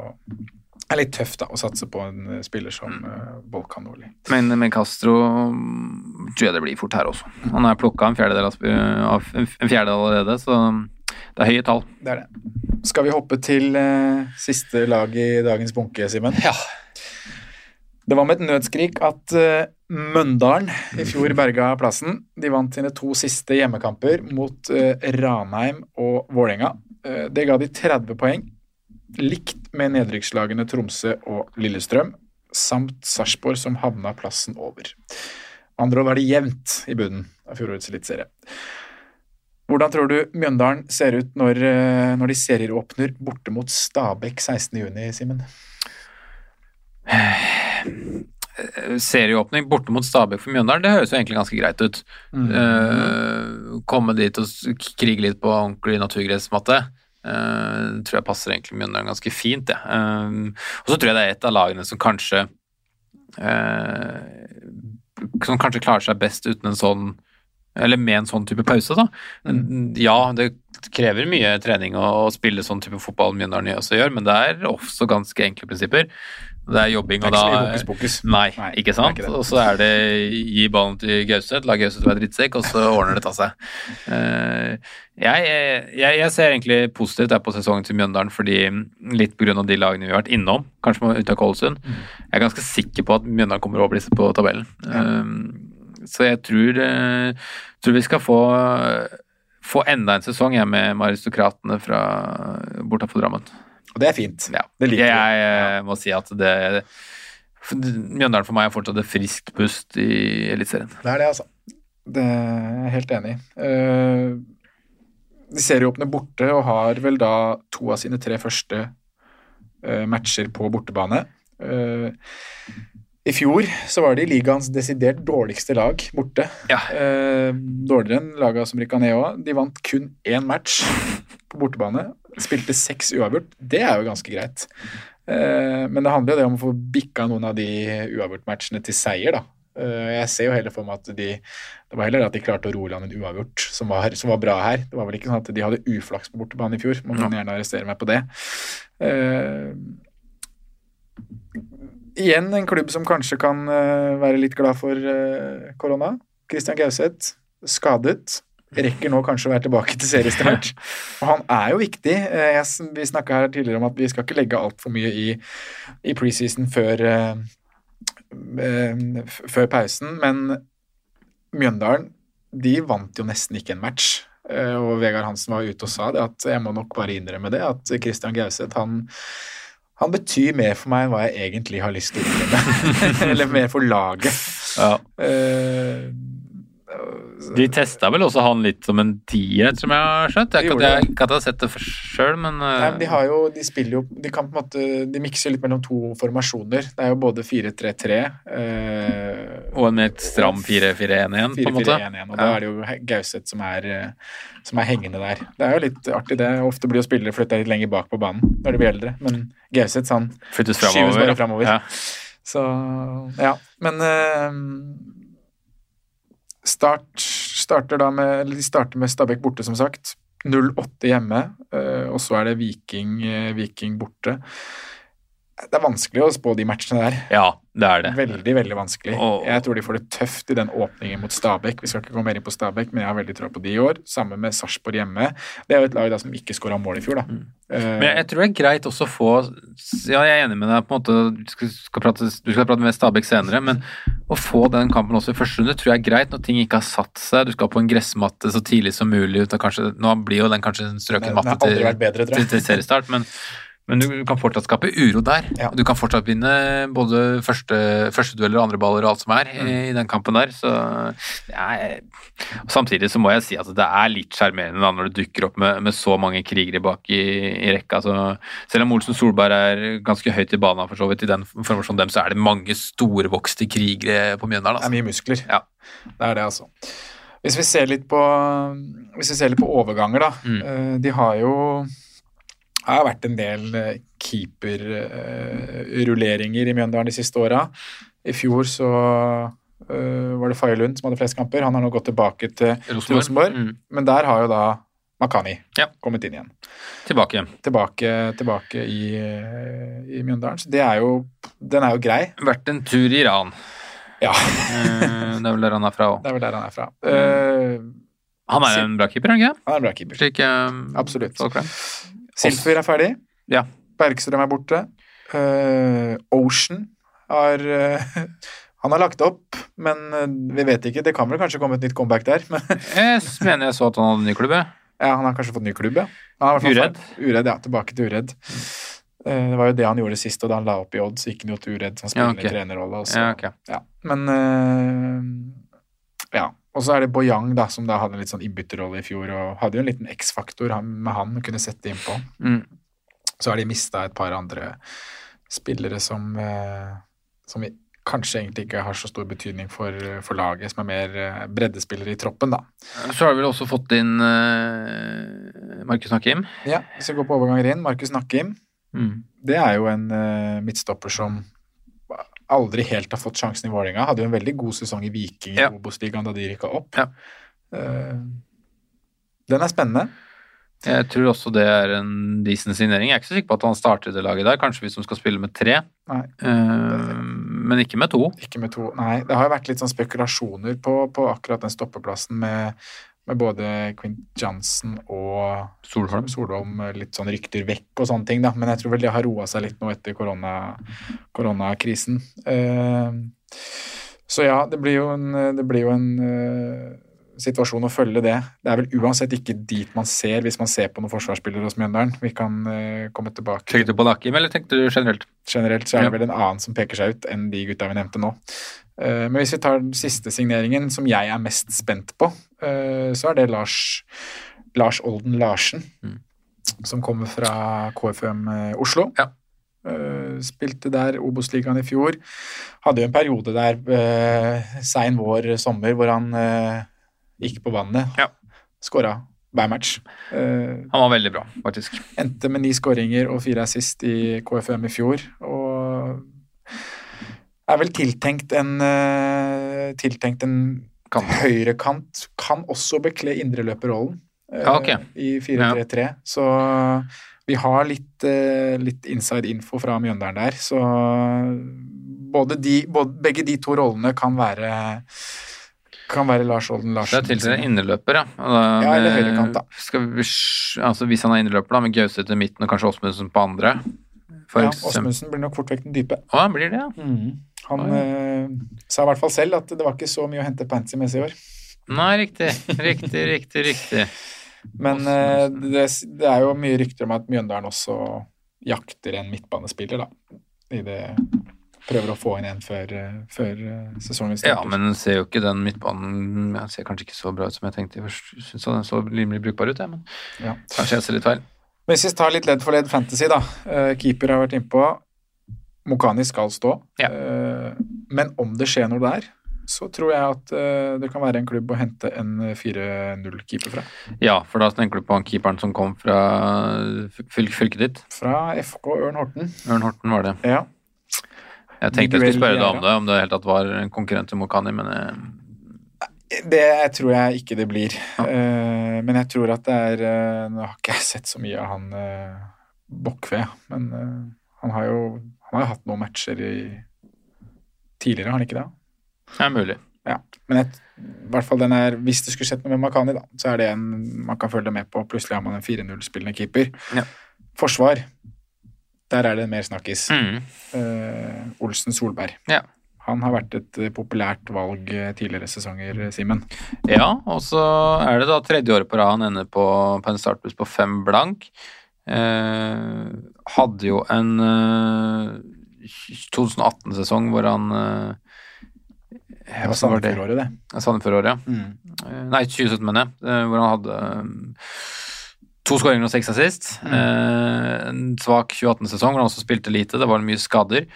Det er litt tøft da, å satse på en eh, spiller som uh, Bolkan Nordli. Men med Castro mm, tror jeg det blir fort her også. Han er plukka en fjerdedel, av, en fjerdedel allerede, så det er høye tall. Det er det. Skal vi hoppe til uh, siste lag i dagens bunke, Simen? Ja. Det var med et nødskrik at uh, Møndalen i fjor berga plassen. De vant sine to siste hjemmekamper mot uh, Ranheim og Vålerenga. Eh, Det ga de 30 poeng, likt med nedrykkslagene Tromsø og Lillestrøm, samt Sarpsborg som havna plassen over. Andre ord er det jevnt i bunnen av fjorårets eliteserie. Hvordan tror du Mjøndalen ser ut når, eh, når de serieåpner borte mot Stabæk 16.6, Simen? serieåpning borte mot Stabæk for Mjøndalen, det høres jo egentlig ganske greit ut. Eh, komme dit og krige litt på ordentlig naturgressmatte. Uh, tror jeg passer egentlig Mjøndalen ganske fint, Ja. Um, og så tror jeg det er et av lagene som kanskje uh, Som kanskje klarer seg best uten en sånn eller med en sånn type pause, da. Mm. Ja, det krever mye trening å, å spille sånn type fotball Mjøndalen også gjør, men det er også ganske enkle prinsipper. Det er jobbing, og da hokus pokus. Nei, Nei, ikke sant? ikke. Og så er det gi ballen til Gauseth, la Gauseth være drittsekk, og så ordner det ta seg. Uh, jeg, jeg, jeg ser egentlig positivt på sesongen til Mjøndalen, fordi litt av de lagene vi har vært innom, kanskje med unntak Ålesund, Mm. jeg er ganske sikker på at Mjøndalen kommer over disse på tabellen. Eh, så jeg tror, uh, tror vi skal få få enda en sesong jeg med Aristokratene fra bortafor Drammen. Og det er fint. Ja. Det liker jeg, Jeg ja. må si at det Mjøndalen for meg er fortsatt et friskt pust i Eliteserien. Det er det, altså. Det er jeg helt enig i. Eh, de serieåpner borte og har vel da to av sine tre første eh, matcher på bortebane. Eh, I fjor så var de ligaens desidert dårligste lag borte. Ja. Eh, dårligere enn laga som rykka ned òg. De vant kun én match på bortebane. Spilte seks uavgjort. Det er jo ganske greit. Eh, men det handler jo det om å få bikka noen av de uavgjort-matchene til seier, da. Eh, jeg ser jo heller for meg at de Det var heller at de klarte å roe land en uavgjort som var, som var bra her. Det var vel ikke sånn at de hadde uflaks på bortebane i fjor. Man kan gjerne arrestere meg på det. Eh, igjen en klubb som kanskje kan eh, være litt glad for eh, korona. Christian Gauseth, skadet. Rekker nå kanskje å være tilbake til seriestart. Og han er jo viktig. Eh, Jeg, vi snakka her tidligere om at vi skal ikke legge altfor mye i, i preseason før, før pausen, men Mjøndalen de vant jo nesten ikke en match. Og Vegard Hansen var ute og sa det, at jeg må nok bare innrømme det, at Christian Gauseth han han betyr mer for meg enn hva jeg egentlig har lyst til å innrømme. Eller mer for laget. Ja. Eh, De testa vel også han litt som en tier, som jeg har skjønt. Jeg De jeg, ikke at jeg har sett det sjøl, men, Nei, men de har jo, de spiller jo De kan på en måte De mikser litt mellom to formasjoner. Det er jo både 4-3-3 eh, Og en mer stram 4-4-1-1, på en måte. 4-4-1-1, og da er det jo Gauseth som er, eh, som er hengende der. Det er jo litt artig, det. Ofte blir jo spillere flytta litt lenger bak på banen når de blir eldre, men Gauseth han Flyttes skyves bare framover. Ja. Så ja. Men eh, start starter med De starter med Stabæk borte, som sagt. 0-8 hjemme, eh, og så er det Viking, eh, Viking borte. Det er vanskelig å spå de matchene der. ja, det er det. Veldig, veldig vanskelig. Og- Jeg tror de får det tøft i den åpningen mot Stabæk. Vi skal ikke komme mer inn på Stabæk, men jeg har veldig tro på de i år. Sammen med Sarpsborg hjemme. Det er jo et lag da som ikke skåra mål i fjor, da. Mm. Uh... Men jeg, tror det er greit også å få Ja, jeg er enig med deg på en måte Du skal, skal prate, du skal prate med Stabæk senere, men å få den kampen også i første runde tror jeg er greit når ting ikke har satt seg. Du skal på en gressmatte så tidlig som mulig. ut Kanskje, nå blir jo den kanskje en strøken matte til, til, til seriestart, men, men du kan fortsatt skape uro der. Ja. Du kan fortsatt vinne både første, førstedueller og andre baller og alt som er i, Mm. i den kampen der. Så ja, Samtidig så må jeg si at det er litt sjarmerende når du dukker opp med, med så mange krigere bak i, i rekka. Så selv om Olsen Solberg er ganske høyt i banen for så vidt i den formasjonen dem, så er det mange storvokste krigere på Mjøndalen. Det er Altså. mye muskler. Ja. Det er det, altså. Hvis vi ser litt på, hvis vi ser litt på overganger, da. Mm. Eh, De har jo Det har vært en del eh, keeperrulleringer i Mjøndalen de siste åra. I fjor så eh, var det Faye som hadde flest kamper. Han har nå gått tilbake til Rosenborg. Rosenborg. Mm. Men der har jo da Makani Ja. kommet inn igjen. Tilbake. Tilbake, tilbake i, eh, i Mjøndalen. Så det er jo Den er jo grei. Vært en tur i Iran. Ja, Eh, Det er vel der han er fra òg. det er vel der han er fra. Eh, Han er en bra keeper, er han ikke? han er en bra keeper. Slik um, Absolutt. folk er. Silfer er ferdig. Ja. Bergstrøm er borte. Uh, Ocean har uh, Han har lagt opp, men uh, vi vet ikke. Det kan vel kanskje komme et nytt comeback der. Men Jeg mener jeg så at han hadde ny klubb, jeg. Ja, han har kanskje fått ny klubb, ja. Han har fall Uredd? Uredd, ja. Tilbake til Uredd. Eh, Det var jo det han gjorde sist, og da han la opp i Odd, så gikk han jo til Uredd som Ja, okay. trenerrolle. Ja, okay. ja. Men eh, ja. Og så er det Boyang, da, som da hadde en litt sånn innbytterrolle i fjor, og hadde jo en liten X-faktor med han kunne sette innpå. Mm. Så har de mista et par andre spillere som, eh, som vi kanskje egentlig ikke har så stor betydning for, for laget, som er mer eh, breddespillere i troppen, da. Så har du vel også fått inn uh, Markus Nakim. Ja, hvis vi går på overganger inn, Markus Nakkim. Mm. Det er jo en eh, midtstopper som aldri helt har fått sjansen i Vålerenga. Hadde jo en veldig god sesong i Viking i Ja. Obos-ligaen da de rykka opp. Ja. Eh, den er spennende. Jeg tror også det er en decent signering. Jeg er ikke så sikker på at han starter det laget der, kanskje hvis de skal spille med tre, Nei, Eh, men ikke med to. ikke med to. Nei, det har jo vært litt sånn spekulasjoner på, på akkurat den stoppeplassen med, med både Quint Johnson og Solholm. Solholm. Litt sånn rykter vekk og sånne ting, da. Men jeg tror vel det har roa seg litt nå etter korona, koronakrisen. Uh, så ja, det blir jo en, det blir jo en eh, situasjon å følge det. Det er vel uansett ikke dit man ser hvis man ser på noen forsvarsspillere hos Mjøndalen. Vi kan uh, komme tilbake Tenkte du på Nakim, eller tenkte du generelt? generelt så er det vel en annen som peker seg ut enn de gutta vi nevnte nå. Uh, Men hvis vi tar den siste signeringen, som jeg er mest spent på, uh, så er det Lars, Lars Olden Larsen, Mm. som kommer fra KFUM eh, Oslo. Ja. Uh, Spilte der Obos-ligaen i fjor. Hadde jo en periode der uh, sein vår, sommer, hvor han eh, gikk på vannet. Ja. Skåra hver match. Uh, Han var veldig bra, faktisk. Endte med ni skåringer og fire assist i KFM i fjor. Og er vel tiltenkt en uh, Tiltenkt en Kant. høyrekant. Kan også bekle indreløperrollen uh, Ja, okay. i 4-3-3. Så vi har litt, uh, litt inside info fra Mjøndalen der. Så både de, både, begge de to rollene kan være kan være Lars Olden Larsen. Det er tiltalt en innerløper, ja. Da Ja, eller høyrekant, da. Vi, altså hvis han er innerløper, da, med Gauseth i midten og kanskje Åsmundsen på andre. For Ja. Åsmundsen blir nok fort vekk den dype. Å, blir det, ja. Han Oi. eh, sa i hvert fall selv at det var ikke så mye å hente fancy-messig i år. Nei, riktig. Riktig, riktig, riktig. Men eh, det, det er jo mye rykter om at Mjøndalen også jakter en midtbanespiller, da. I det Prøver å få inn en før, eh, før sesongen sesongen Ja, men ser jo ikke den midtbanen Den ser kanskje ikke så bra ut som jeg tenkte først. Syns den så rimelig brukbar ut, jeg, men Ja. kanskje jeg ser litt feil. Men hvis vi tar litt ledd for ledd fantasy, da. Eh, keeper har vært innpå. Mokani skal stå. Ja. Eh, men om det skjer noe der, så tror jeg at eh, det kan være en klubb å hente en 4-0-keeper fra. Ja, for da tenker du på han keeperen som kom fra fylket ditt. Fra FK Ørn Horten. Ørn Horten var det. Ja. Jeg tenkte jeg skulle spørre deg om det, om det helt tatt var en konkurrent til Mokani, men eh, Det tror jeg ikke det blir. Ja. Eh, men jeg tror at det er eh, Nå har ikke jeg sett så mye av han uh, Bokkve, men han har jo han har hatt noen matcher i tidligere, har han ikke det? det er mulig. Ja. Men jeg, i hvert fall den er, hvis det skulle skjedd noe med Makani, da, så er det en man kan følge med på. Plutselig har man en 4-0-spillende keeper. Ja. Forsvar, der er det mer snakkis. Mm. Uh, Olsen Solberg. Ja. Han har vært et eh, populært valg eh, tidligere sesonger, Simen. Ja, og så er det da tredje året på rad han ender på, på en startbuss på fem blank. Eh, hadde jo en eh, 2018-sesong hvor han eh, Det var? Sandefjord-året, det. Sandefjord-året, ja. Mm. Nei, 2017, mener jeg. Hvor han hadde to skåringer og seks assist. Eh, En svak 2018-sesong hvor han også spilte lite. Det var mye skader.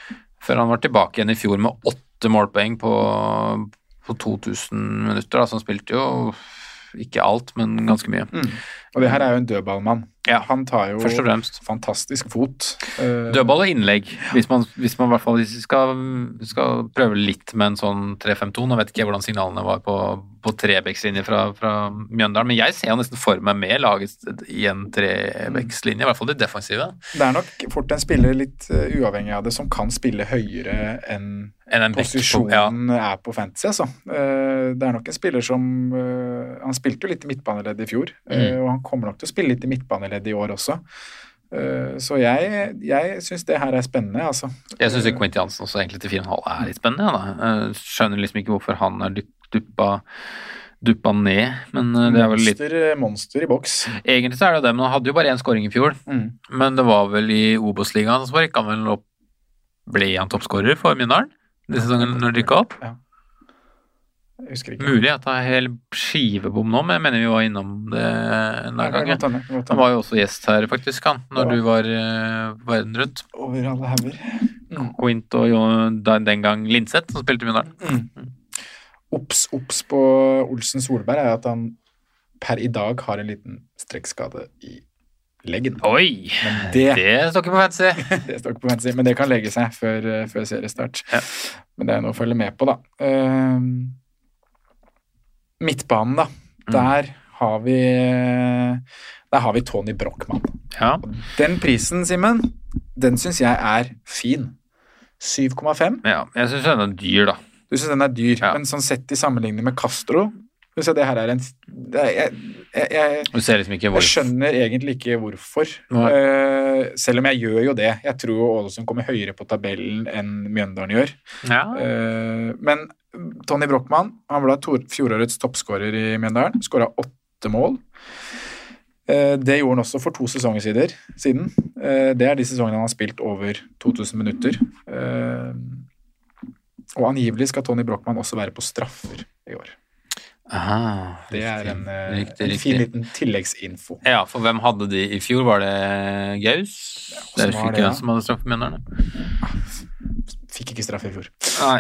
Før han var tilbake igjen i fjor med åtte målpoeng på, på 2000 minutter. Da, så han spilte jo ikke alt, men ganske mye. Mm. Og det her er jo en dødballmann. Ja, Han tar jo Først og fremst. fantastisk fot. Eh, Dødball og innlegg, hvis man, hvis man i hvert fall skal, skal prøve litt med en sånn 3-5-2. Nå vet ikke jeg hvordan signalene var på, på trebekslinje fra, fra Mjøndalen, men jeg ser jo nesten for meg med laget i en trebekslinje, i hvert fall det defensive, Det er nok fort en spiller litt eh, uavhengig av det, som kan spille høyere enn en posisjonen på ja, er på fantasy, altså. Eh, Det er nok en spiller som Han spilte jo litt midtbaneledd i fjor, Mm. og han kommer nok til å spille litt i midtbaneledd i år også. Eh, Så jeg, jeg syns det her er spennende, altså. Jeg syns Quentin Jansen også egentlig til 4,5 er litt spennende. Ja. Jeg skjønner liksom ikke hvorfor han er dupp, duppa duppa ned, men eh, det er vel litt Monster, monster i boks. Egentlig så er det det, men han hadde jo bare én scoring i fjor. Mm. Men det var vel i Obos-ligaen så rykka han vel opp Ble han toppskårer for Mjøndalen Denne sesongen når de rykka opp? Jeg husker ikke. Mulig at det er hel skivebom nå, men jeg mener vi var innom det en Ja, gang. Han var jo også gjest her, faktisk, han, når Ja. du var uh, verden rundt. Over alle hauger. Quint og jo, den gang Linseth, som spilte Mjøndalen. Mm. Obs, obs på Olsen Solberg er at han per i dag har en liten strekkskade i leggen. Oi! Det, Det står ikke på fancy. det står ikke på fancy, men det kan legge seg før, eh, før seriestart. Ja. Men det er noe å følge med på, da. Ehm, midtbanen, da. Mm. Der har vi Der har vi Tony Brochmann. Ja. Den prisen, Simen, den syns jeg er fin. 7,5. ja. Jeg syns den er dyr, da. Du syns den er dyr, Ja. men sånn sett i sammenligning med Castro jeg det her er en det er, jeg, jeg, jeg, Du ser liksom ikke jeg skjønner egentlig ikke hvorfor. Eh, selv om jeg gjør jo det. Jeg tror jo Ålesund kommer høyere på tabellen enn Mjøndalen gjør. Ja. Uh, men Tony Brochmann han ble tor- fjorårets toppskårer i Mjøndalen. Skåra åtte mål. Uh, det gjorde han også for to sesonger siden. Eh, det er de sesongene han har spilt over 2000 minutter. Og angivelig skal Tony Brochmann også være på straffer i år. Aha, Det er en, eh, Riktig, en riktig. fin liten tilleggsinfo. Ja, for hvem hadde de i fjor? Var det Gaus? det er ikke ja? som hadde straffemennerne. Fikk ikke straff i fjor. Nei,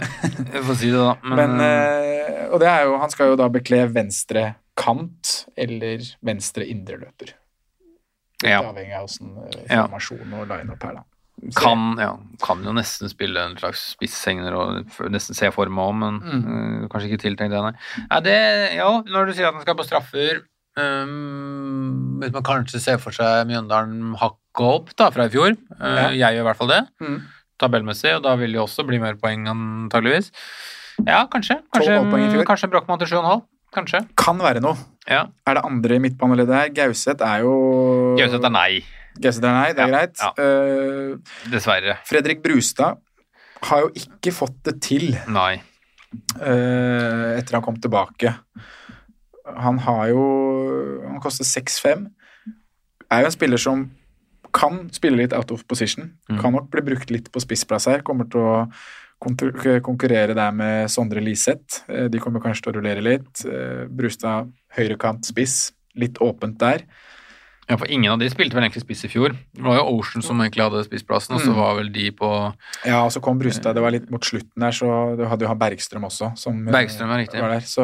vi får si det, da. Men, Men, eh, og det er jo, han skal jo da bekle venstre kant eller venstre indreløper. Ja. avhengig av åssen eh, formasjon og line-up er, da. Kan, ja, kan jo nesten spille en slags spisshengner og nesten se for meg om, men Mm. uh, kanskje ikke tiltenkt det, nei. nei det, ja, når du sier at han skal på straffer um, Hvis man kanskje ser for seg Mjøndalen hakket opp da, fra i fjor. eh, Jeg gjør i hvert fall det. Mm. Tabellmessig, og da vil det også bli mer poeng antageligvis. Ja, kanskje. Kanskje, fjor. kanskje Brochmann til 7,5. Kanskje. Kan være noe. Ja. Er det andre i midtbaneleddet her? Gauseth er jo Gauseth er nei, Gauseth er nei, det er Ja, greit. ja. Uh, dessverre. Fredrik Brustad har jo ikke fått det til Nei. Uh, etter han kom tilbake. Han har jo Han koster 6-5. Er jo en spiller som kan spille litt out of position. Mm. Kan nok bli brukt litt på spissplass her. Kommer til å konkurrere der med Sondre Liseth. Eh, De kommer kanskje til å rullere litt. Brustad høyrekant spiss. Litt åpent der. Ja, for ingen av de spilte vel egentlig spiss i fjor. Det var jo Ocean som egentlig hadde spissplassen, og så Mm. var vel de på Ja, og så kom Brustad. Det var litt mot slutten der, så du hadde jo han Bergstrøm også. Som, eh, Bergstrøm, var, riktig. Var der, så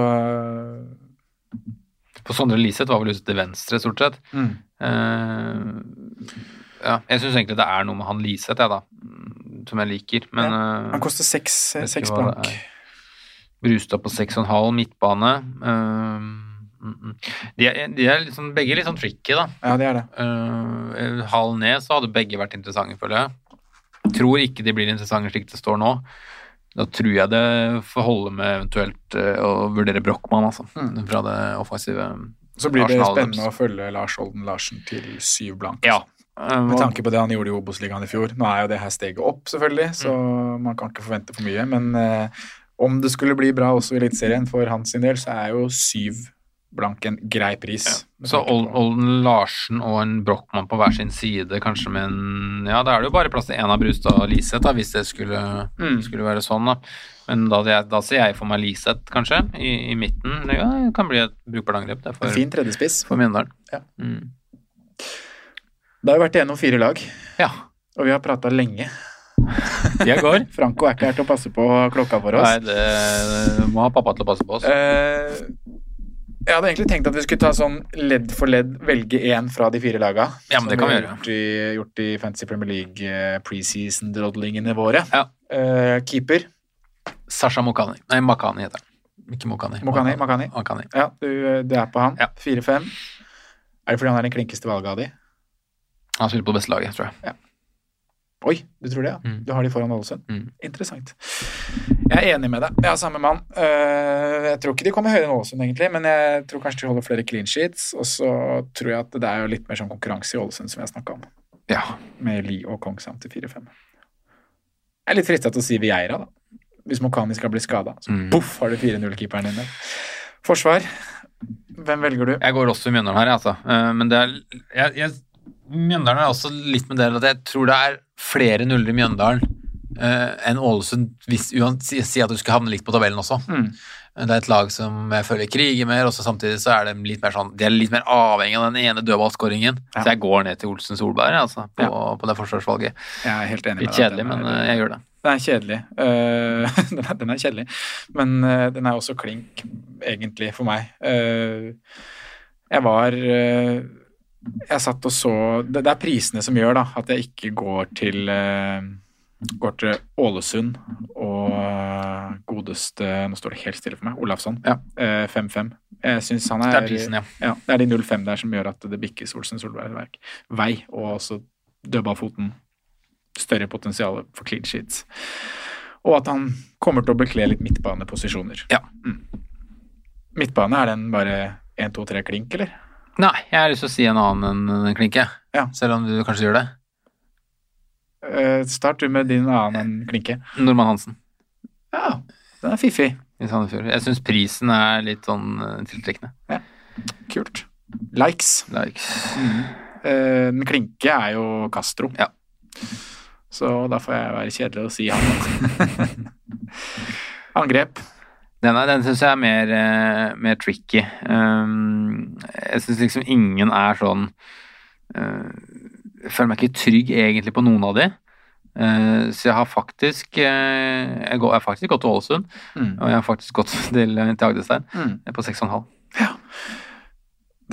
På Sondre Liseth var vel ute til venstre, stort sett. mm. Uh, ja, jeg syns egentlig det er noe med han Liseth, jeg, da, mm, som jeg liker, men ja. Han koster seks, seks blank. Brustad på seks Brustad på 6,5, midtbane. eh, mm, mm. de, er, de er liksom, begge litt sånn tricky, da. Ja, det er det. Uh, Hal ned, så hadde begge vært interessante, føler jeg. Tror ikke de blir interessante slik det står nå. Da tror jeg det får holde med eventuelt eh, å vurdere Brochmann, altså. Mm. Fra det offensive Så blir det spennende å følge Lars Olden Larsen til syv blank. Ja. eh, Med tanke på det han gjorde i Obos-ligaen i fjor. Nå er jo det her steget opp, selvfølgelig, så Mm. man kan ikke forvente for mye. Men uh, om det skulle bli bra også i Eliteserien for hans del, så er jo syv blank en grei pris. Ja. Så Olden Larsen og en Brochmann på hver sin side, kanskje med en Ja, da er det jo bare plass til én av Brustad og Liseth, da, hvis det skulle, Mm. skulle være sånn, da. Men da, da ser jeg for meg Liseth, kanskje, i, i midten. Ja, det kan bli et brukbart angrep, det, for, En fin tredjespiss. for Mjøndalen. Ja. Mm. Da har vi vært igjennom fire lag, ja. og vi har prata lenge. Tida går. Franco er ikke her til å passe på klokka for oss. Nei, det må ha pappa til å passe på oss. Eh, jeg hadde egentlig tenkt at vi skulle ta sånn ledd for ledd, velge én fra de fire laga. Ja, men det kan vi har gjøre. Gjort i, gjort i Fantasy Premier League eh, preseason-drodlingene våre. Ja. Uh, keeper Sasha Mokani. Nei, Makani heter han. Ikke Mokani. Mokani, Makani. Makani. Ja, du, du er på han. Ja. 4-5. Er det fordi han er den klinkeste valget av de? Han spiller på det beste laget, tror jeg. Oi, du tror det, ja? Mm. Du har de foran Ålesund? Mm. Interessant. Jeg er enig med deg. Jeg har samme mann. Eh, jeg tror ikke de kommer høyere enn Ålesund, egentlig, men jeg tror kanskje de holder flere clean sheets. Og så tror jeg at det er jo litt mer sånn konkurranse i Ålesund, som jeg snakka om. Ja. Med Li og Kongshamn til 4-5. Jeg er litt frista til å si Vieira, da. Hvis Mokani skal bli skada. Så Mm. poff, har du 4-0-keeperen din der. Forsvar. Hvem velger du? Jeg går også i Mjøndalen her, altså. Eh, Men det er jeg, jeg, Mjøndalen er også litt med det at jeg tror det er flere nuller i Mjøndalen eh, enn Ålesund, hvis si, at du skulle havne litt på tabellen også. Mm. Det er et lag som jeg føler kriger mer, og så samtidig så er de litt mer sånn De er litt mer avhengig av den ene dødballskåringen. Ja. Så jeg går ned til Olsen Solberg, altså, på, på det forsvarsvalget. Jeg er helt enig med Litt kjedelig, men er- jeg gjør det. Den er kjedelig. Uh, den, er, den er kjedelig, men uh, den er også klink, egentlig, for meg. Uh, jeg var Jeg satt og så det, det er prisene som gjør da, at jeg ikke går til eh, Går til Ålesund og eh, godeste Nå står det helt stille for meg. Olafsson. Ja. Eh, 5-5. Jeg syns han er Det er prisen, ja. ja. Det er de 0-5 der som gjør at det bikkes Olsen Solberg vei, og også dødballfoten større potensial for clean sheets. Og at han kommer til å bekle litt midtbaneposisjoner. Ja. Mm. Midtbane, er den bare 1, 2, 3 klink, eller? Nei, jeg har lyst til å si en annen enn klinke. Ja. Selv om du kanskje gjør det. Uh, start du med din annen enn klinke. Normann Hansen Ja, den er fiffig. i Sandefjord. Jeg syns prisen er litt sånn eh, tiltrekkende. Kult. Likes. Likes. Eh, den klinke er jo Castro. Ja. Så da får jeg være kjedelig å si han. Angrep. Den, er- den syns jeg er mer, eh, mer tricky. Um, jeg syns liksom ingen er sånn eh, Jeg føler meg ikke trygg egentlig på noen av de. Uh, så jeg har faktisk uh, jeg, går, jeg har faktisk gått til Ålesund, Mm. og jeg har faktisk gått til, til Agdestein Mm. på 6,5. Ja.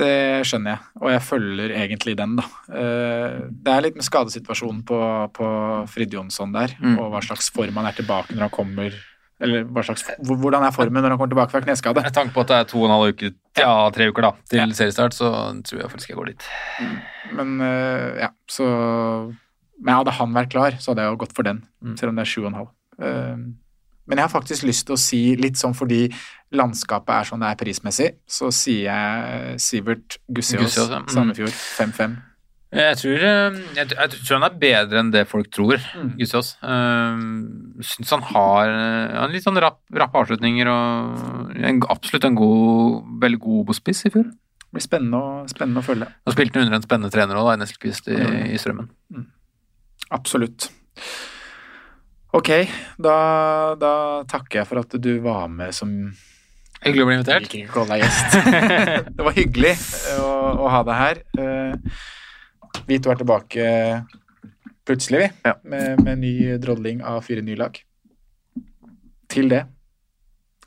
Det skjønner jeg, og jeg følger egentlig den, da. Det er litt med skadesituasjonen på, på Frid Jonsson der, Mm. og hva slags form han er tilbake når han kommer Eller slags, hvordan er formen når han kommer tilbake fra kneskade? Med tanke på at det er to og en halv uke, ja, tre uker da, til seriestart, så tror jeg faktisk jeg går dit. Men eh, ja, så Men hadde han vært klar, så hadde jeg jo gått for den, Mm. selv om det er sju og en halv. Eh, Men jeg har faktisk lyst til å si, litt sånn fordi landskapet er sånn det er prismessig, så sier jeg Sivert Gussiås, Gussiås, ja. Mm. Sandefjord, 5-5. Jeg tror, eh, jeg, jeg tror han er bedre enn det folk tror, Mm. Gussiås. Uh, Syns han har uh, han litt sånn rapp, rappe avslutninger og en, absolutt en god, veldig god Obos-spiss i fjor. Det blir spennende å, spennende å følge. Og spilte han under en spennende trener òg, Nesselquist i, Mm. i Strømmen. Absolutt. Ok, da, da takker jeg for at du var med som Hyggelig å bli Jeg invitert. liker ikke å kalle deg gjest. det var hyggelig å, å ha deg her. Eh, Vi to er tilbake plutselig, vi, med, med ny drodling av fire nye lag. Til det,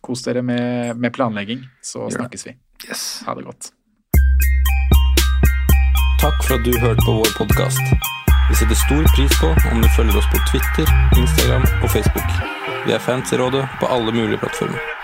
kos dere med, med planlegging, så Gjør snakkes vi. Yes. Ha det godt. Takk for at du hørte på vår podkast. Vi setter stor pris på om du følger oss på Twitter, Instagram og Facebook. Vi er fans i rådet på alle mulige plattformer.